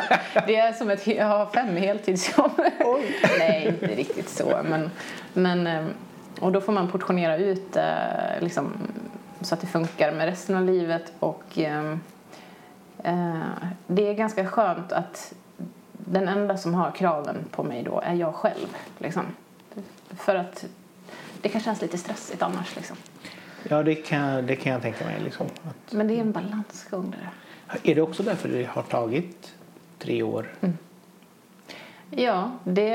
Det är som att jag har fem heltidsjobb. Nej, inte riktigt så. Men, men, eh, och då får man portionera ut eh, liksom, så att det funkar med resten av livet. Och eh, eh, Det är ganska skönt att den enda som har kraven på mig då är jag själv. Liksom. För att det kan kännas lite stressigt annars. Liksom. Ja, det kan, det kan jag tänka mig. Liksom. Att, Men det är en balansgång där. är det också därför det har tagit tre år? Ja, det,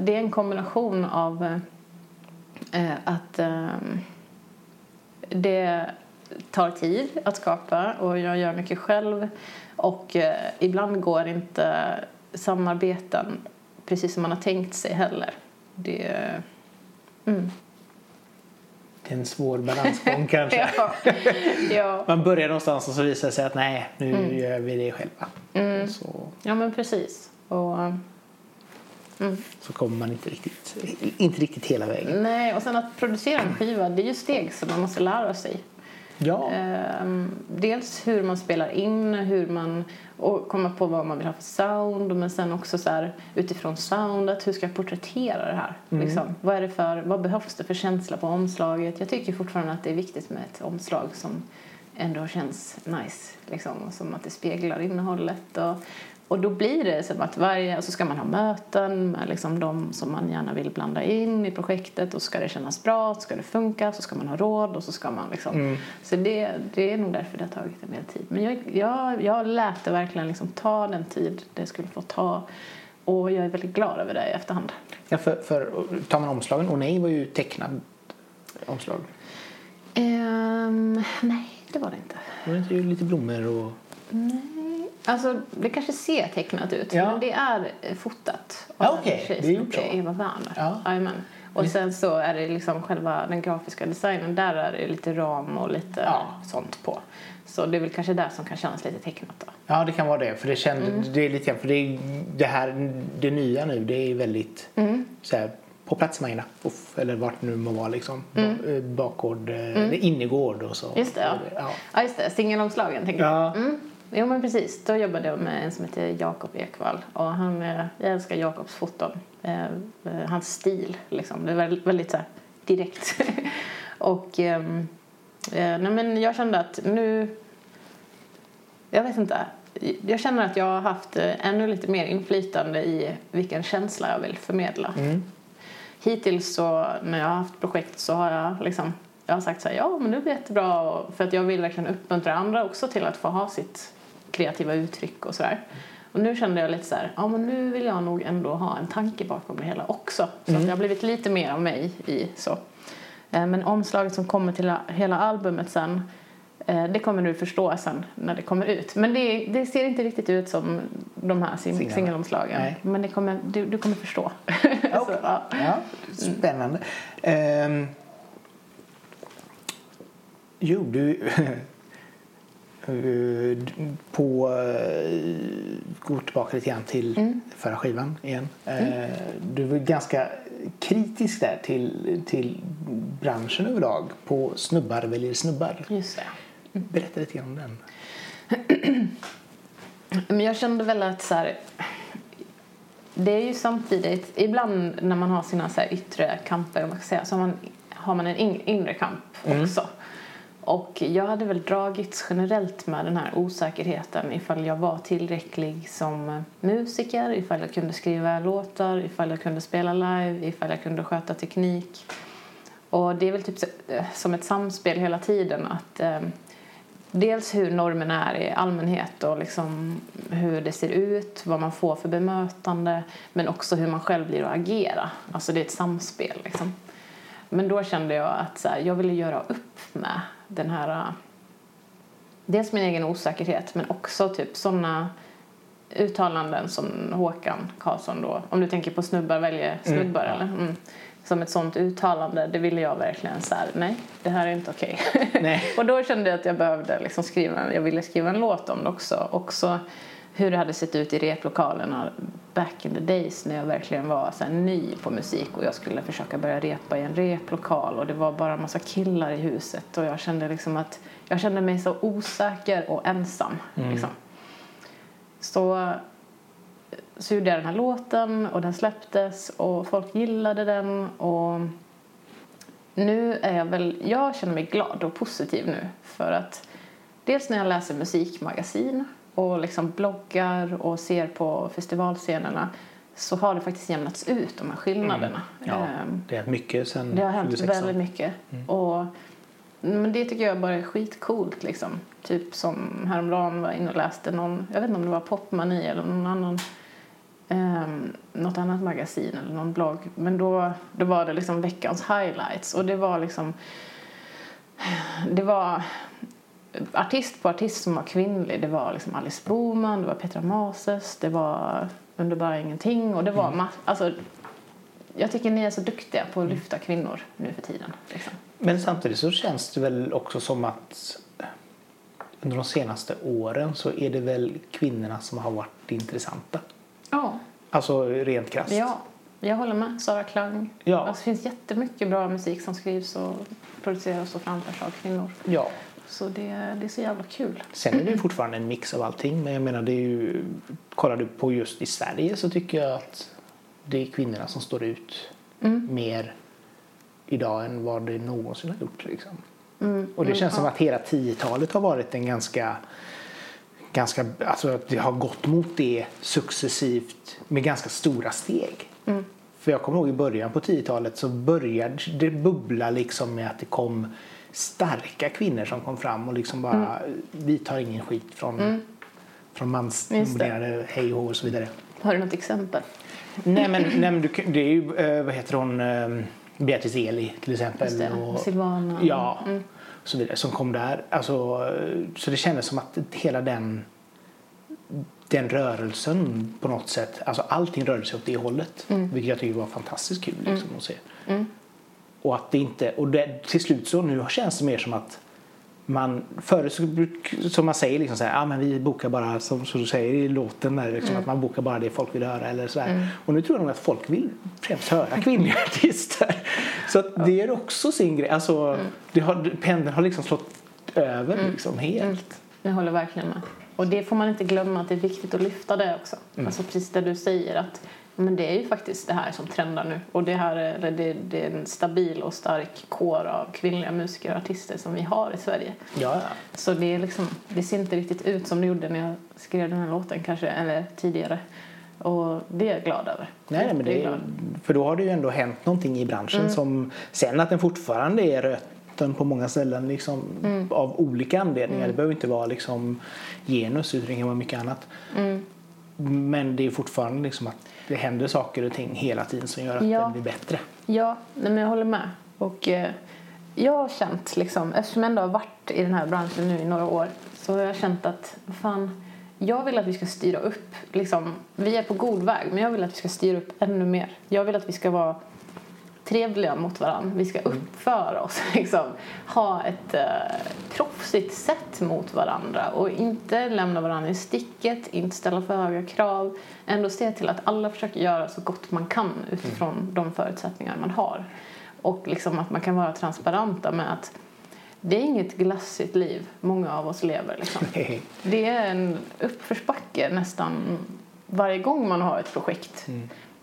det är en kombination av eh, att eh, det tar tid att skapa och jag gör mycket själv och eh, ibland går inte samarbeten precis som man har tänkt sig heller. Det, mm. Det är en svår balansgång [LAUGHS] kanske. ja, ja. Man börjar någonstans och så visar det sig att nej, nu Mm. gör vi det själva. Så, ja, men precis. Och, mm. så kommer man inte riktigt, inte riktigt hela vägen. Nej, och sen att producera en skiva, det är ju steg som man måste lära sig. Ja, Ehm, dels hur man spelar in, hur man och komma på vad man vill ha för sound men sen också så här, utifrån soundet, hur ska jag porträttera det här? Liksom, vad, är det för, vad behövs det för känsla på omslaget? Jag tycker fortfarande att det är viktigt med ett omslag som ändå känns nice, liksom, som att det speglar innehållet. Och, och då blir det som att varje, och så ska man ha möten med liksom de som man gärna vill blanda in i projektet och ska det kännas bra, ska det funka, så ska man ha råd och så ska man liksom. Så det, det är nog därför det har tagit en del tid. Men jag, jag, jag lät det verkligen liksom ta den tid det skulle få ta och jag är väldigt glad över det i efterhand. ja för, för tar man omslagen, och nej var ju tecknad omslag. Ehm, nej, det var det inte. Det var inte ju lite blommor och... Nej. Alltså, det kanske ser tecknat ut, Ja. men det är eh, fotat Ja, av en tjej Det är som heter Eva Werner. Ja. Och sen så är det liksom själva den grafiska designen, där är det lite ram och lite Ja. sånt på. Så det är väl kanske där som kan kännas lite tecknat då. Ja, det kan vara det. För det, kände, Mm. det är lite för det, det här, det nya nu, det är väldigt Mm. så här, på platserna Uff, eller vart nu må vara liksom. Mm. Ba- Bakgård, eh, innergård och så. Just det, ja. ja. Ja, just det. Singelomslagen tänker Ja. jag. Mm. Jo, men precis. Då jobbade jag med en som heter Jakob Ekvall. Och han, eh, jag älskar Jakobs foton. Eh, eh, hans stil, liksom. Det är väldigt, väldigt så här, direkt. [LAUGHS] och ehm, eh, nej, men jag kände att nu... Jag vet inte. Jag känner att jag har haft ännu lite mer inflytande i vilken känsla jag vill förmedla. Mm. Hittills så när jag har haft projekt så har jag liksom jag har sagt så här, ja men det blir jättebra för att jag vill verkligen uppmuntra andra också till att få ha sitt kreativa uttryck och sådär. Och nu kände jag lite så här, ja men nu vill jag nog ändå ha en tanke bakom det hela också. Så att det har blivit lite mer av mig i så. Eh, Men omslaget som kommer till hela albumet sen eh, det kommer du förstå sen när det kommer ut. Men det, det ser inte riktigt ut som de här sing- singelomslagen. Nej. Men det kommer, du, du kommer förstå. [LAUGHS] Ja, Så, ja. Ja, spännande. Ehm, jo, du... [LAUGHS] eh, på... Uh, går tillbaka lite grann till Mm. förra skivan igen. Eh, du var ganska kritisk där till, till branschen överlag på Snubbar väljer snubbar. Just det. Berätta lite grann om den. [CLEARS THROAT] Men jag kände väl att så här, det är ju samtidigt, ibland när man har sina så här yttre kamper, om man ska säga, så har man, har man en in, inre kamp också. Och jag hade väl dragits generellt med den här osäkerheten ifall jag var tillräcklig som musiker, ifall jag kunde skriva låtar, ifall jag kunde spela live, ifall jag kunde sköta teknik. Och det är väl typ eh, som ett samspel hela tiden att eh, dels hur normen är i allmänhet och liksom hur det ser ut, vad man får för bemötande men också hur man själv blir att agera. Alltså det är ett samspel liksom. Men då kände jag att så här, jag ville göra upp med den här äh, dels min egen osäkerhet men också typ sådana uttalanden som Håkan Karlsson då, om du tänker på snubbar väljer snubbar eller? Mm. Som ett sånt uttalande, det ville jag verkligen så här, nej det här är inte okej. Nej. [LAUGHS] och då kände jag att jag behövde liksom skriva, jag ville skriva en låt om det också. Också hur det hade sett ut i replokalerna back in the days när jag verkligen var så ny på musik och jag skulle försöka börja repa i en replokal och det var bara en massa killar i huset och jag kände liksom att jag kände mig så osäker och ensam. Liksom. Så, så gjorde jag den här låten och den släpptes och folk gillade den och nu är jag väl, jag känner mig glad och positiv nu för att dels när jag läser musikmagasin och liksom bloggar och ser på festivalscenerna så har det faktiskt jämnats ut de här skillnaderna. Ja, Ehm, det är mycket sen det har hänt 26. väldigt mycket. Och, men det tycker jag bara är skitcoolt. Liksom. Typ som häromdagen var jag inne och läste någon, jag vet inte om det var Popmani eller någon annan, um, något annat magasin eller någon blogg. Men då, då var det liksom veckans highlights och det var liksom, det var artist på artist som var kvinnlig. Det var liksom Alice Boman, det var Petra Mases, det var Underbara Ingenting och det var mass- alltså, jag tycker ni är så duktiga på att lyfta kvinnor nu för tiden. Liksom. Men samtidigt så känns det väl också som att under de senaste åren så är det väl kvinnorna som har varit intressanta. Ja, Alltså rent krasst. ja, jag håller med. Sara Klang. Ja. Alltså, det finns jättemycket bra musik som skrivs och produceras och framförs av kvinnor. ja. Så det, det är så jävla kul. Sen är det ju fortfarande en mix av allting. Men jag menar det är ju, kollar du på just i Sverige så tycker jag att det är kvinnorna som står ut Mm. mer idag än vad det någonsin har gjort. Liksom. Mm. Och det känns som att hela 10-talet har varit en ganska ganska, alltså att det har gått mot det successivt med ganska stora steg. Mm. För jag kommer ihåg i början på 10-talet så började det bubbla liksom med att det kom starka kvinnor som kom fram och liksom bara vi tar ingen skit från, Mm. från mansdominerade hej och så vidare. Har du något exempel? nej men, nej, men du, det är ju, eh, vad heter hon, eh, Beatrice Eli till exempel. Det. och- Silvana. Ja, Mm. och så vidare som kom där. Alltså, så det kändes som att hela den, den rörelsen på något sätt, alltså allting rörde sig åt det hållet. Vilket jag tycker var fantastiskt kul liksom, att se. Mm. Och att det inte, och det, till slut så nu känns det mer som att man, förut så, bruk- som man säger liksom så här, ah, men vi bokar bara som, som du säger i låten där, liksom, att man bokar bara det folk vill höra eller så här. Och nu tror jag nog att folk vill främst höra kvinnliga [LAUGHS] artister. Så att det är också sin grej, alltså det har, pendeln har liksom slått över liksom helt. Jag håller verkligen med. Och det får man inte glömma att det är viktigt att lyfta det också. Alltså precis det du säger att men det är ju faktiskt det här som trendar nu. Och det här är, det, det är en stabil och stark kår av kvinnliga musiker och artister som vi har i Sverige. Ja, ja. Så det, är liksom, det ser inte riktigt ut som det gjorde när jag skrev den här låten kanske, eller tidigare. Och det är jag glad över. Nej, nej, men det är för då har det ju ändå hänt någonting i branschen som sen att den fortfarande är röten på många ställen liksom, av olika anledningar. Det behöver inte vara liksom genus utan det kan vara mycket annat. Mm. Men det är fortfarande liksom att det händer saker och ting hela tiden som gör att Ja. den blir bättre. Ja, nej, men jag håller med. Och eh, jag har känt, liksom, eftersom jag ändå har varit i den här branschen nu i några år, så har jag känt att fan, jag vill att vi ska styra upp. Liksom, vi är på god väg, men jag vill att vi ska styra upp ännu mer. Jag vill att vi ska vara trevliga mot varandra. Vi ska uppföra oss, [LAUGHS] liksom, ha ett eh, proffsigt sätt mot varandra och inte lämna varandra i sticket, inte ställa för höga krav. Ändå se till att alla försöker göra så gott man kan utifrån de förutsättningar man har. Och liksom att man kan vara transparenta med att det är inget glassigt liv många av oss lever. Liksom. [LAUGHS] Det är en uppförsbacke nästan varje gång man har ett projekt.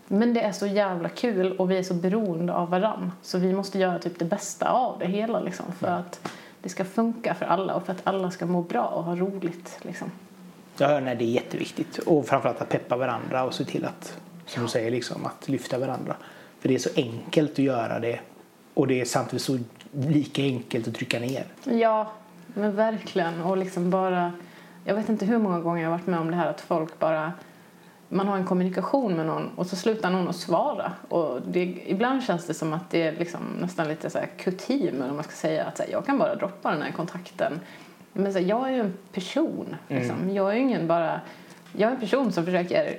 Men det är så jävla kul och vi är så beroende av varann. Så vi måste göra typ det bästa av det hela liksom, för att det ska funka för alla och för att alla ska må bra och ha roligt. Liksom. Hör när det är jätteviktigt och framförallt att peppa varandra och se till att, som du säger, liksom, att lyfta varandra. För det är så enkelt att göra det och det är samtidigt så lika enkelt att trycka ner. Ja, men verkligen. Och liksom bara... Jag vet inte hur många gånger jag har varit med om det här att folk bara... Man har en kommunikation med någon och så slutar någon att svara. Och det, ibland känns det som att det är liksom nästan lite så här kutym, eller man ska säga. Att här, jag kan bara droppa den här kontakten. Men så här, jag är ju en person. Liksom. Jag är ingen bara... Jag är en person som försöker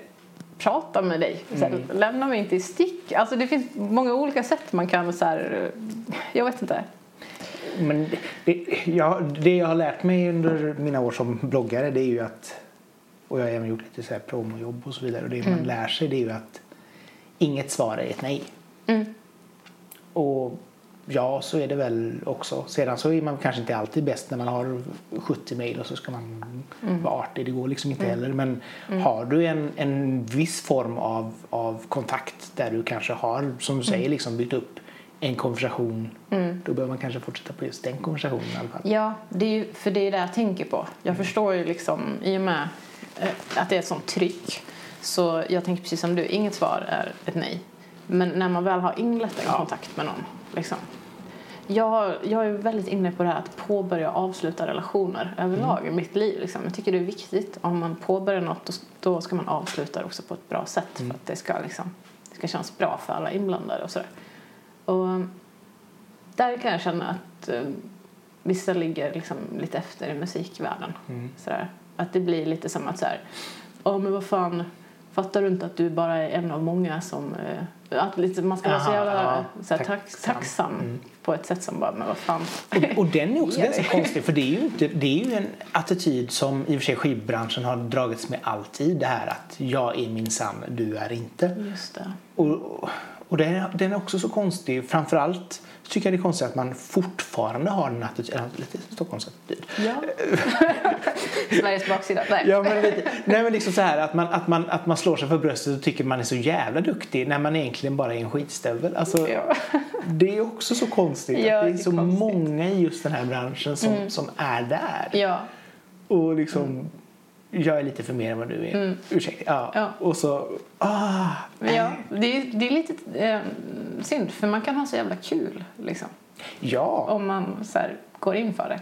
prata med dig. Så här, Lämna mig inte i stick. Alltså det finns många olika sätt man kan så här... Jag vet inte. Men det, jag, det jag har lärt mig under mina år som bloggare det är ju att och jag har även gjort lite så här promojobb och så vidare och det man lär sig det är ju att inget svar är ett nej. Mm. Och ja, så är det väl också. Sedan så är man kanske inte alltid bäst när man har 70 mejl och så ska man vara artig. Det går liksom inte heller. Men har du en, en viss form av, av kontakt där du kanske har, som du säger, liksom byggt upp en konversation. Då bör man kanske fortsätta på just den konversationen i alla fall. Ja, det är ju, för det är det jag tänker på. Jag förstår ju liksom i och med att det är ett sånt tryck Så jag tänker precis som du, inget svar är ett nej. Men när man väl har inlett en Ja. kontakt med någon, liksom. Jag, jag är väldigt inne på det här att påbörja och avsluta relationer överlag i mitt liv. Liksom. Jag tycker det är viktigt. Om man påbörjar något då, då ska man avsluta det också på ett bra sätt för att det ska, liksom, det ska kännas bra för alla inblandade och sådär. Och där kan jag känna att eh, vissa ligger liksom lite efter i musikvärlden. Sådär. Att det blir lite som att så här, ja men vad fan, fattar du inte att du bara är en av många som, eh, att lite, man ska vara så jävla ja, så här, tack, tacksam. tacksam på ett sätt som bara, men vad fan. Och, och den är också [LAUGHS] ganska konstig för det är, ju inte, det är ju en attityd som i och för sig skivbranschen har dragits med alltid. Det här att jag är minsann, du är inte. Just det. Och, och den, är, den är också så konstig. Framförallt tycker jag det är konstigt att man fortfarande har den attityden. Lite Stockholmsattityd. Ja. [LAUGHS] Sveriges baksida. Nej. Ja, men lite, nej men liksom så här att man, att, man, att man slår sig för bröstet och tycker man är så jävla duktig när man egentligen bara är en skitstövel. Alltså, Ja. Det är också så konstigt Ja, att det det är är så konstigt. många i just den här branschen som, som är där. ja. Och liksom, jag är lite för mer än vad du är. Ursäkta. Ja. Ja. Och så, ah. Men ja, det är, det är lite eh, synd för man kan ha så jävla kul liksom. Ja. Om man så här, går in för det.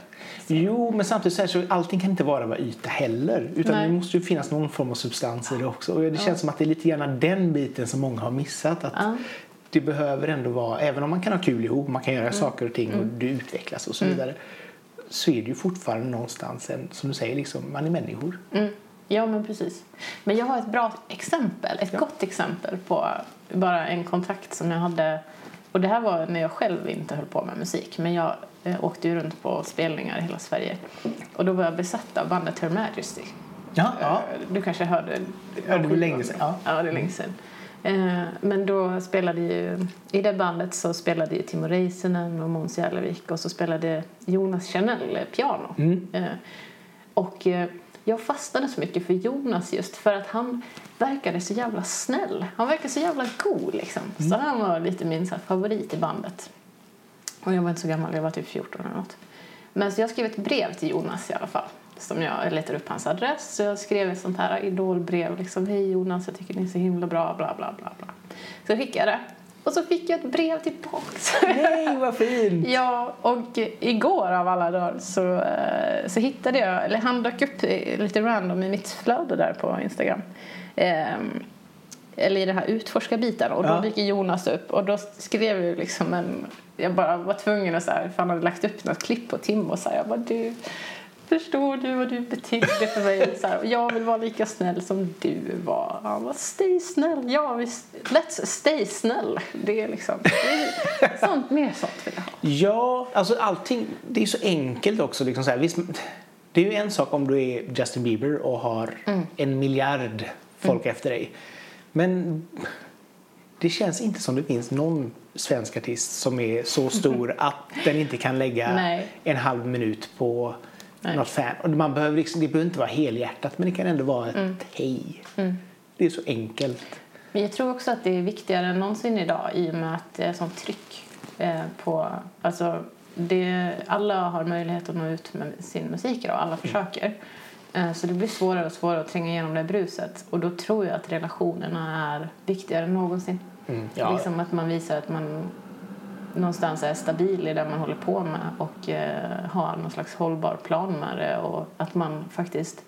Jo, men samtidigt så, här, så allting kan inte bara vara yta heller. Utan Nej. det måste ju finnas någon form av substans i det också. Och det känns som att det är lite grann den biten som många har missat. Att Ja. Det behöver ändå vara, även om man kan ha kul ihop, man kan Mm. göra saker och ting och du utvecklas och så vidare. Så är det ju fortfarande någonstans en, som du säger, liksom, man är människor. Mm. Ja, men precis. Men jag har ett bra exempel, ett Ja. gott exempel på bara en kontakt som jag hade. Och det här var när jag själv inte höll på med musik, men jag eh, åkte ju runt på spelningar i hela Sverige. Och då var jag besatt av bandet Her Majesty. Ja, ja. Eh, Du kanske hörde? Ja, det var länge sedan, ja. Ja, det är länge sedan. Eh, Men då spelade ju, i det bandet så spelade ju Timo Räisänen och Måns Järlevik och så spelade Jonas Chanel piano. Mm. Eh, Och eh, jag fastnade så mycket för Jonas just för att han verkade så jävla snäll. Han verkade så jävla god liksom. Så han var lite min favorit i bandet. Och jag var inte så gammal, jag var typ 14 eller något. Men så jag skrev ett brev till Jonas i alla fall. Som jag letade upp hans adress. Så jag skrev ett sånt här idolbrev. Liksom, Hej Jonas, jag tycker ni är så himla bra, bla bla bla bla. Så jag det. Och så fick jag ett brev tillbaks. Nej, vad fint! [LAUGHS] Ja, och igår av alla dagar så, eh, så hittade jag, eller han dök upp eh, lite random i mitt flöde där på Instagram. Ehm, eller i den här utforska-biten och då Ja. dyker Jonas upp och då skrev jag liksom en, jag bara var tvungen att så här, för han hade lagt upp något klipp på Tim och så här, jag bara du, förstår du vad du betydde för mig? Så här, jag vill vara lika snäll som du var. Han bara, stay snäll, ja visst, let's stay snäll. Det är liksom, det är sånt, mer sånt vill jag ha. Ja, alltså allting, det är så enkelt också. Liksom så här. Visst, det är ju en sak om du är Justin Bieber och har en miljard folk efter dig. Men det känns inte som det finns någon svensk artist som är så stor [LAUGHS] att den inte kan lägga Nej. en halv minut på Nej. något fan. Och man behöver liksom, det behöver inte vara helhjärtat men det kan ändå vara ett hej. Det är så enkelt. Men jag tror också att det är viktigare än någonsin idag i och med att det är sånt tryck eh, på... Alltså, det, alla har möjlighet att nå ut med sin musik idag, alla försöker. Eh, så det blir svårare och svårare att tränga igenom det bruset. Och då tror jag att relationerna är viktigare än någonsin. Mm, ja. Liksom att man visar att man någonstans är stabil i det man håller på med och eh, har någon slags hållbar plan med det och att man faktiskt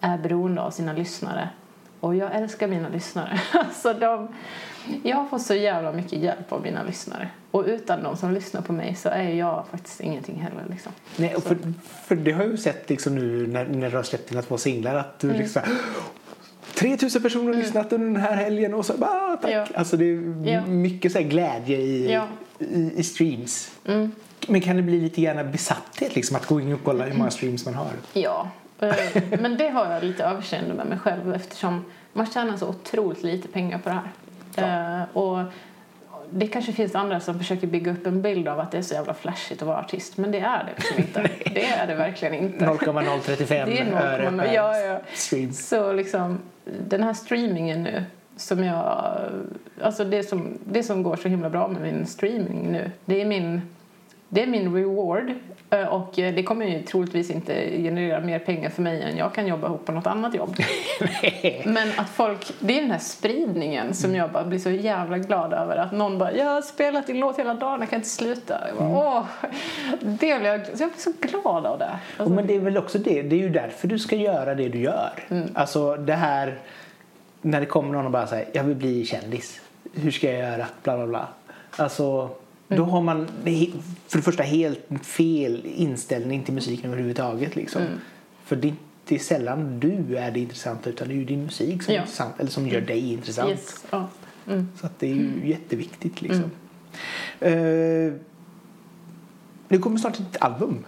är beroende av sina lyssnare. Och jag älskar mina lyssnare. [LAUGHS] Alltså de, jag fått så jävla mycket hjälp av mina lyssnare. Och utan de som lyssnar på mig så är jag faktiskt ingenting heller. Liksom. Nej, för, för det har jag ju sett liksom nu när, när du har släppt dina två singlar att Mm. du liksom 3000 personer har lyssnat under den här helgen och så bara tack. Ja. Alltså det är Ja. mycket så glädje i, Ja. i, i streams. Mm. Men kan det bli lite gärna besatthet liksom att gå in och kolla hur många streams man har? Ja, eh, men det har jag lite överseende med mig själv eftersom man tjänar så otroligt lite pengar på det här. Eh, Och det kanske finns andra som försöker bygga upp en bild av att det är så jävla flashigt att vara artist, men det är det liksom inte. [LAUGHS] det är det verkligen inte. 0,035 [LAUGHS] Det är öre 0,0, per ja, ja. stream. Så liksom, den här streamingen nu som jag, alltså det som, det som går så himla bra med min streaming nu, det är min det är min reward eh, och eh, det kommer ju troligtvis inte generera mer pengar för mig än jag kan jobba ihop på något annat jobb. [LAUGHS] Men att folk, det är den här spridningen som jag bara blir så jävla glad över. Att någon bara, jag har spelat din låt hela dagen, jag kan inte sluta. Jag bara, Åh, det blir jag, så jag blir så glad av det. Alltså, men det är väl också det, det är ju därför du ska göra det du gör. Mm. Alltså det här när det kommer någon och bara säger jag vill bli kändis. Hur ska jag göra? Bla bla bla. Alltså då Mm. har man det för det första helt fel inställning till musiken överhuvudtaget liksom. Mm. För det, det är sällan du är det intressanta utan det är ju din musik som är Ja. intressant eller som gör dig intressant. yes, ja. mm. Så det är ju jätteviktigt liksom. Eh, nu kommer snart ett album.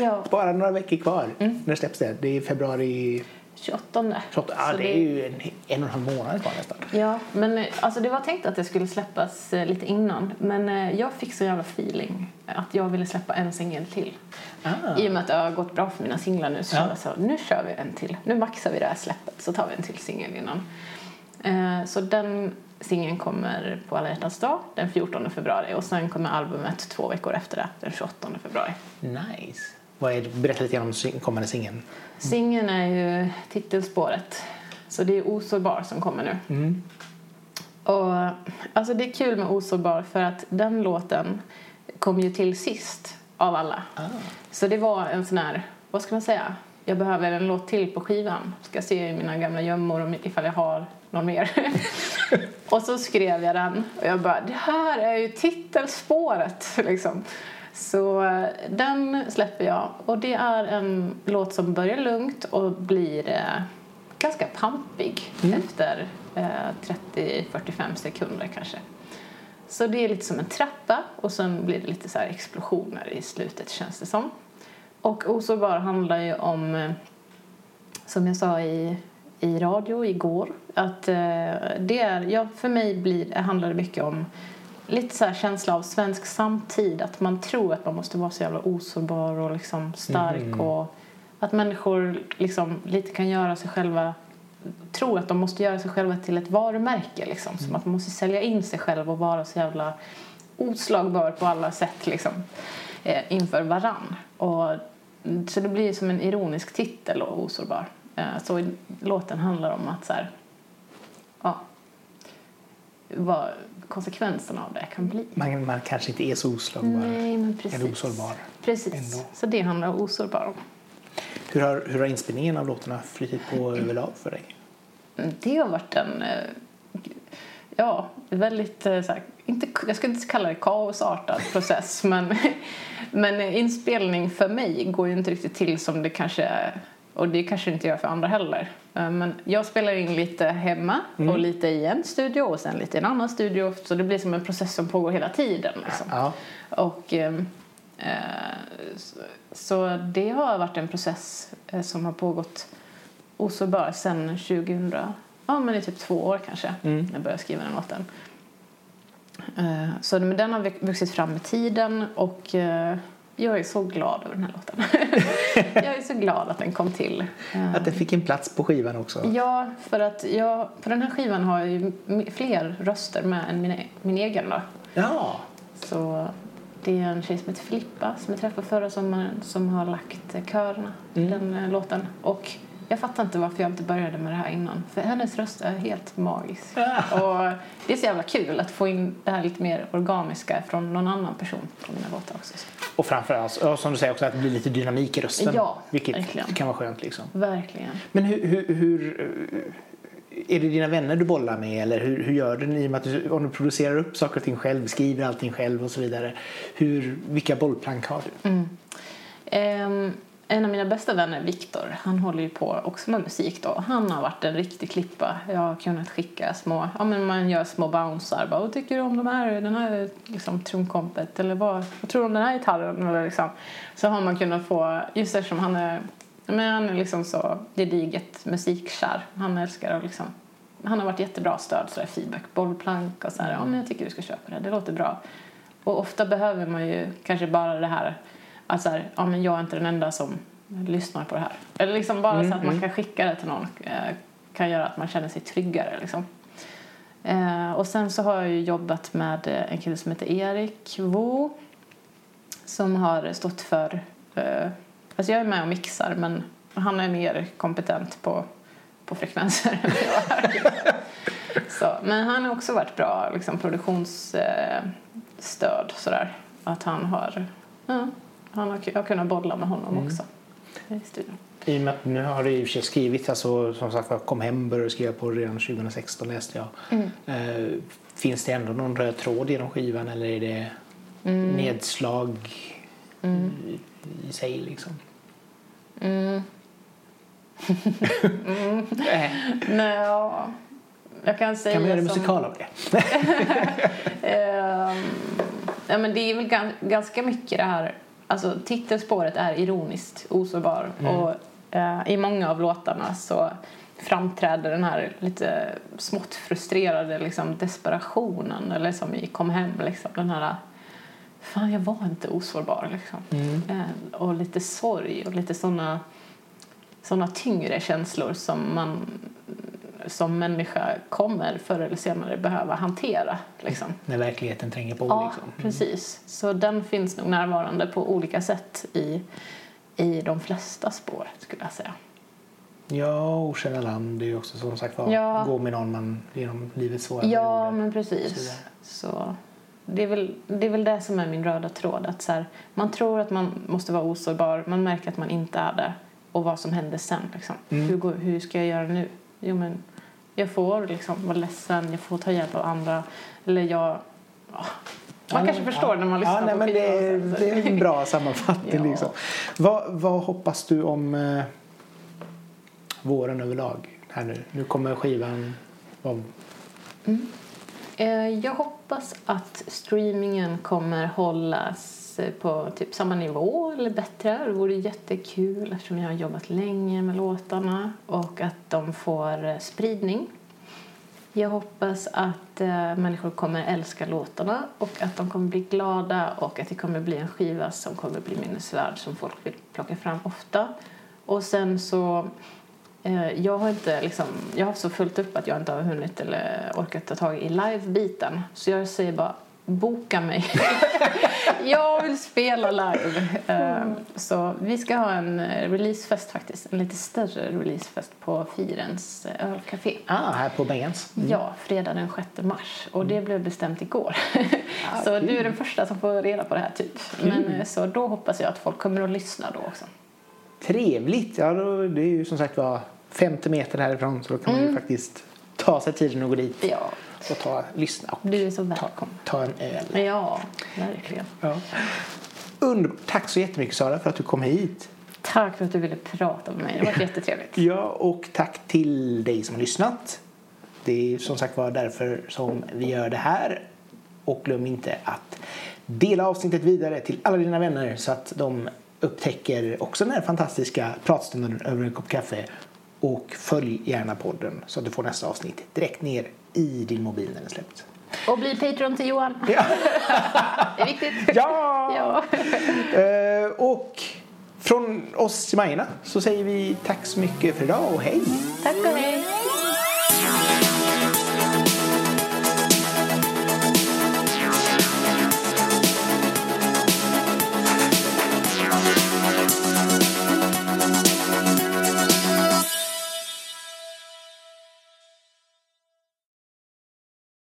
ja. [LAUGHS] Bara några veckor kvar. Mm. När släpps det? Det är februari 28. 28. Ja, Så det är ju en, en och en halv månad kvar nästan. Ja, men eh, alltså det var tänkt att det skulle släppas eh, lite innan. Men eh, jag fick så jävla feeling att jag ville släppa en singel till. Ah. I och med att det har gått bra för mina singlar nu så Ja. jag så nu kör vi en till. Nu maxar vi det här släppet så tar vi en till singel innan. Så den singeln kommer på alla hjärtans dag den 14 februari och sen kommer albumet två veckor efter det, den 28 februari. Nice. Vad är? Berätta lite om kommande singeln. Singeln är ju titelspåret. Så det är Osårbar som kommer nu. Mm. Och, alltså det är kul med Osårbar för att den låten kom ju till sist av alla. Ah. Så det var en sån här, vad ska man säga? Jag behöver en låt till på skivan. Ska se i mina gamla gömmor om ifall jag har någon mer. [LAUGHS] och så skrev jag den och jag bara, det här är ju titelspåret liksom. Så eh, den släpper jag och det är en låt som börjar lugnt och blir eh, ganska pampig efter eh, 30-45 sekunder kanske. Så det är lite som en trappa och sen blir det lite så här explosioner i slutet känns det som. Och Osårbar handlar ju om, eh, som jag sa i, i radio igår, att eh, det är, ja, för mig blir, handlar det mycket om lite så här känsla av svensk samtid, att man tror att man måste vara så jävla osårbar och liksom stark och att människor liksom lite kan göra sig själva tror att de måste göra sig själva till ett varumärke liksom. Som att man måste sälja in sig själv och vara så jävla oslagbar på alla sätt liksom. Eh, inför varann. Och, så det blir som en ironisk titel och osårbar. Eh, så låten handlar om att så här, ja, vad konsekvenserna av det kan bli. Man, man kanske inte är så oslagbar. Nej, men precis. Eller osårbar. Precis. ändå. Så det handlar osårbar om. Hur har, hur har inspelningen av låtarna flyttit på överlag för dig? Mm, Det har varit en eh, ja, väldigt, eh, så här, inte, jag ska inte kalla det kaosartad process [LAUGHS] men, men inspelning för mig går ju inte riktigt till som det kanske och det kanske inte gör för andra heller. Eh, Men jag spelar in lite hemma och lite i en studio och sen lite i en annan studio så det blir som en process som pågår hela tiden. Liksom. Ja. Och, ehm, eh, så, det har varit en process eh, som har pågått osårbar sedan 2000, ja men i typ två år kanske, Mm. när jag började skriva den låten. Eh, så men den har vux- vuxit fram med tiden och eh, jag är så glad över den här låten. [LAUGHS] jag är så glad att den kom till. Att den fick en plats på skivan också. Ja, för att jag, på den här skivan har jag ju fler röster med än min, min egen då. Ja. Så det är en tjej som heter Filippa som jag träffade förra sommaren som har lagt körerna till Mm. den eh, låten. Och jag fattar inte varför jag inte började med det här innan. För hennes röst är helt magisk. Och det är så jävla kul att få in det här lite mer organiska från någon annan person på mina låtar också. Och framförallt, ja, som du säger också, att det blir lite dynamik i rösten. Ja, vilket verkligen. kan vara skönt liksom. Verkligen. Men hur, hur, hur eh, är det dina vänner du bollar med eller hur, hur gör du i och med att du, om du producerar upp saker och ting själv, skriver allting själv och så vidare. Hur, vilka bollplank har du? Mm. Ehm, en av mina bästa vänner, Viktor, han håller ju på också med musik då. Han har varit en riktig klippa. Jag har kunnat skicka små, ja men man gör små bouncer. Bara, vad tycker du om de här, den här liksom, trumkompet? Eller vad, vad tror du om den här gitarren? Eller liksom. Så har man kunnat få, just eftersom han är, men han är liksom så gediget musikkär. Han älskar att liksom, han har varit jättebra stöd, sådär feedback, bollplank och så här, ja men jag tycker du ska köpa det, det låter bra. Och ofta behöver man ju kanske bara det här att så här, ja, men jag är inte den enda som lyssnar på det här. Eller liksom bara så att man kan skicka det till någon eh, kan göra att man känner sig tryggare. Liksom. Eh, och sen så har jag ju jobbat med eh, en kille som heter Erik Wo som har stått för... Eh, alltså jag är med och mixar, men han är mer kompetent på, på frekvenser än jag är. [LAUGHS] Så, men han har också varit bra liksom, produktionsstöd. sådär. Att han har, ja, han har, jag kunnat bolla med honom också i studion. I och med att nu har du i och för sig skrivit, alltså, som sagt jag kom hem började skriva på redan 2016 läste jag. Eh, finns det ändå någon röd tråd genom skivan eller är det nedslag i, i sig liksom? Mm. [LAUGHS] Eh, Nej, ja. Jag kan säga kan man göra som- musikal av det? [LAUGHS] Ehm, ja, men det är väl gan- ganska mycket det här... Alltså, titelspåret är ironiskt osårbar. Och eh, i många av låtarna så framträder den här lite smått frustrerade liksom, desperationen. Eller som i Kom hem, liksom, den här... Fan, jag var inte osårbar. Liksom. Eh, och lite sorg och lite såna, såna tyngre känslor som man som människa kommer förr eller senare behöva hantera. Liksom. När verkligheten tränger på Ja, liksom. precis. Så den finns nog närvarande på olika sätt i, i de flesta spår, skulle jag säga. Ja, Okända land det är ju också som sagt var Ja. gå med någon man genom livets svåra Ja, perioder. men precis. Så det är, väl, det är väl det som är min röda tråd. Att så här, man tror att man måste vara osårbar, man märker att man inte är det. Och vad som händer sen. Liksom. Mm. Hur, hur ska jag göra nu? Jo, men jag får liksom vara ledsen, jag får ta hjälp av andra. Eller jag... ja. Man kanske förstår ja. när man lyssnar ja, nej, på men det, det är en bra [LAUGHS] sammanfattning. Liksom. vad, vad hoppas du om eh, våren överlag? Här nu? nu kommer skivan vara Eh, Jag hoppas att streamingen kommer hållas på typ samma nivå eller bättre. Det vore jättekul eftersom jag har jobbat länge med låtarna och att de får spridning. Jag hoppas att eh, människor kommer älska låtarna och att de kommer bli glada och att det kommer bli en skiva som kommer bli minnesvärd som folk vill plocka fram ofta. Och sen så Eh, Jag har inte liksom, jag har haft så fullt upp att jag inte har hunnit eller orkat ta tag i live-biten. Så jag säger bara, boka mig. [LAUGHS] jag vill spela live. Eh, Så vi ska ha en eh, releasefest faktiskt. En lite större releasefest på Firens eh, ölcafé. ah, här på Bengans. Ja, fredag den 6 mars. Och det blev bestämt igår. [LAUGHS] så kul. du är den första som får reda på det här typ. Men, så då hoppas jag att folk kommer att lyssna då också. Trevligt! Ja, då, det är ju som sagt var 50 meter härifrån så då kan man Mm. ju faktiskt ta sig tiden och gå dit Ja, och ta, lyssna och du är så ta, välkommen. ta en öl. Ja, verkligen. Ja. Underbart. Tack så jättemycket Sara för att du kom hit. Tack för att du ville prata med mig. Det var [LAUGHS] jättetrevligt. Ja, och tack till dig som har lyssnat. Det är som sagt var därför som vi gör det här. Och glöm inte att dela avsnittet vidare till alla dina vänner så att de upptäcker också den här fantastiska pratstunden över en kopp kaffe. Och följ gärna podden så att du får nästa avsnitt direkt ner i din mobil när den släpps. Och bli Patreon till Johan. Ja! [LAUGHS] Det är viktigt. ja! Ja. Eh, och från oss i Majorna så säger vi tack så mycket för idag och hej! Tack och hej.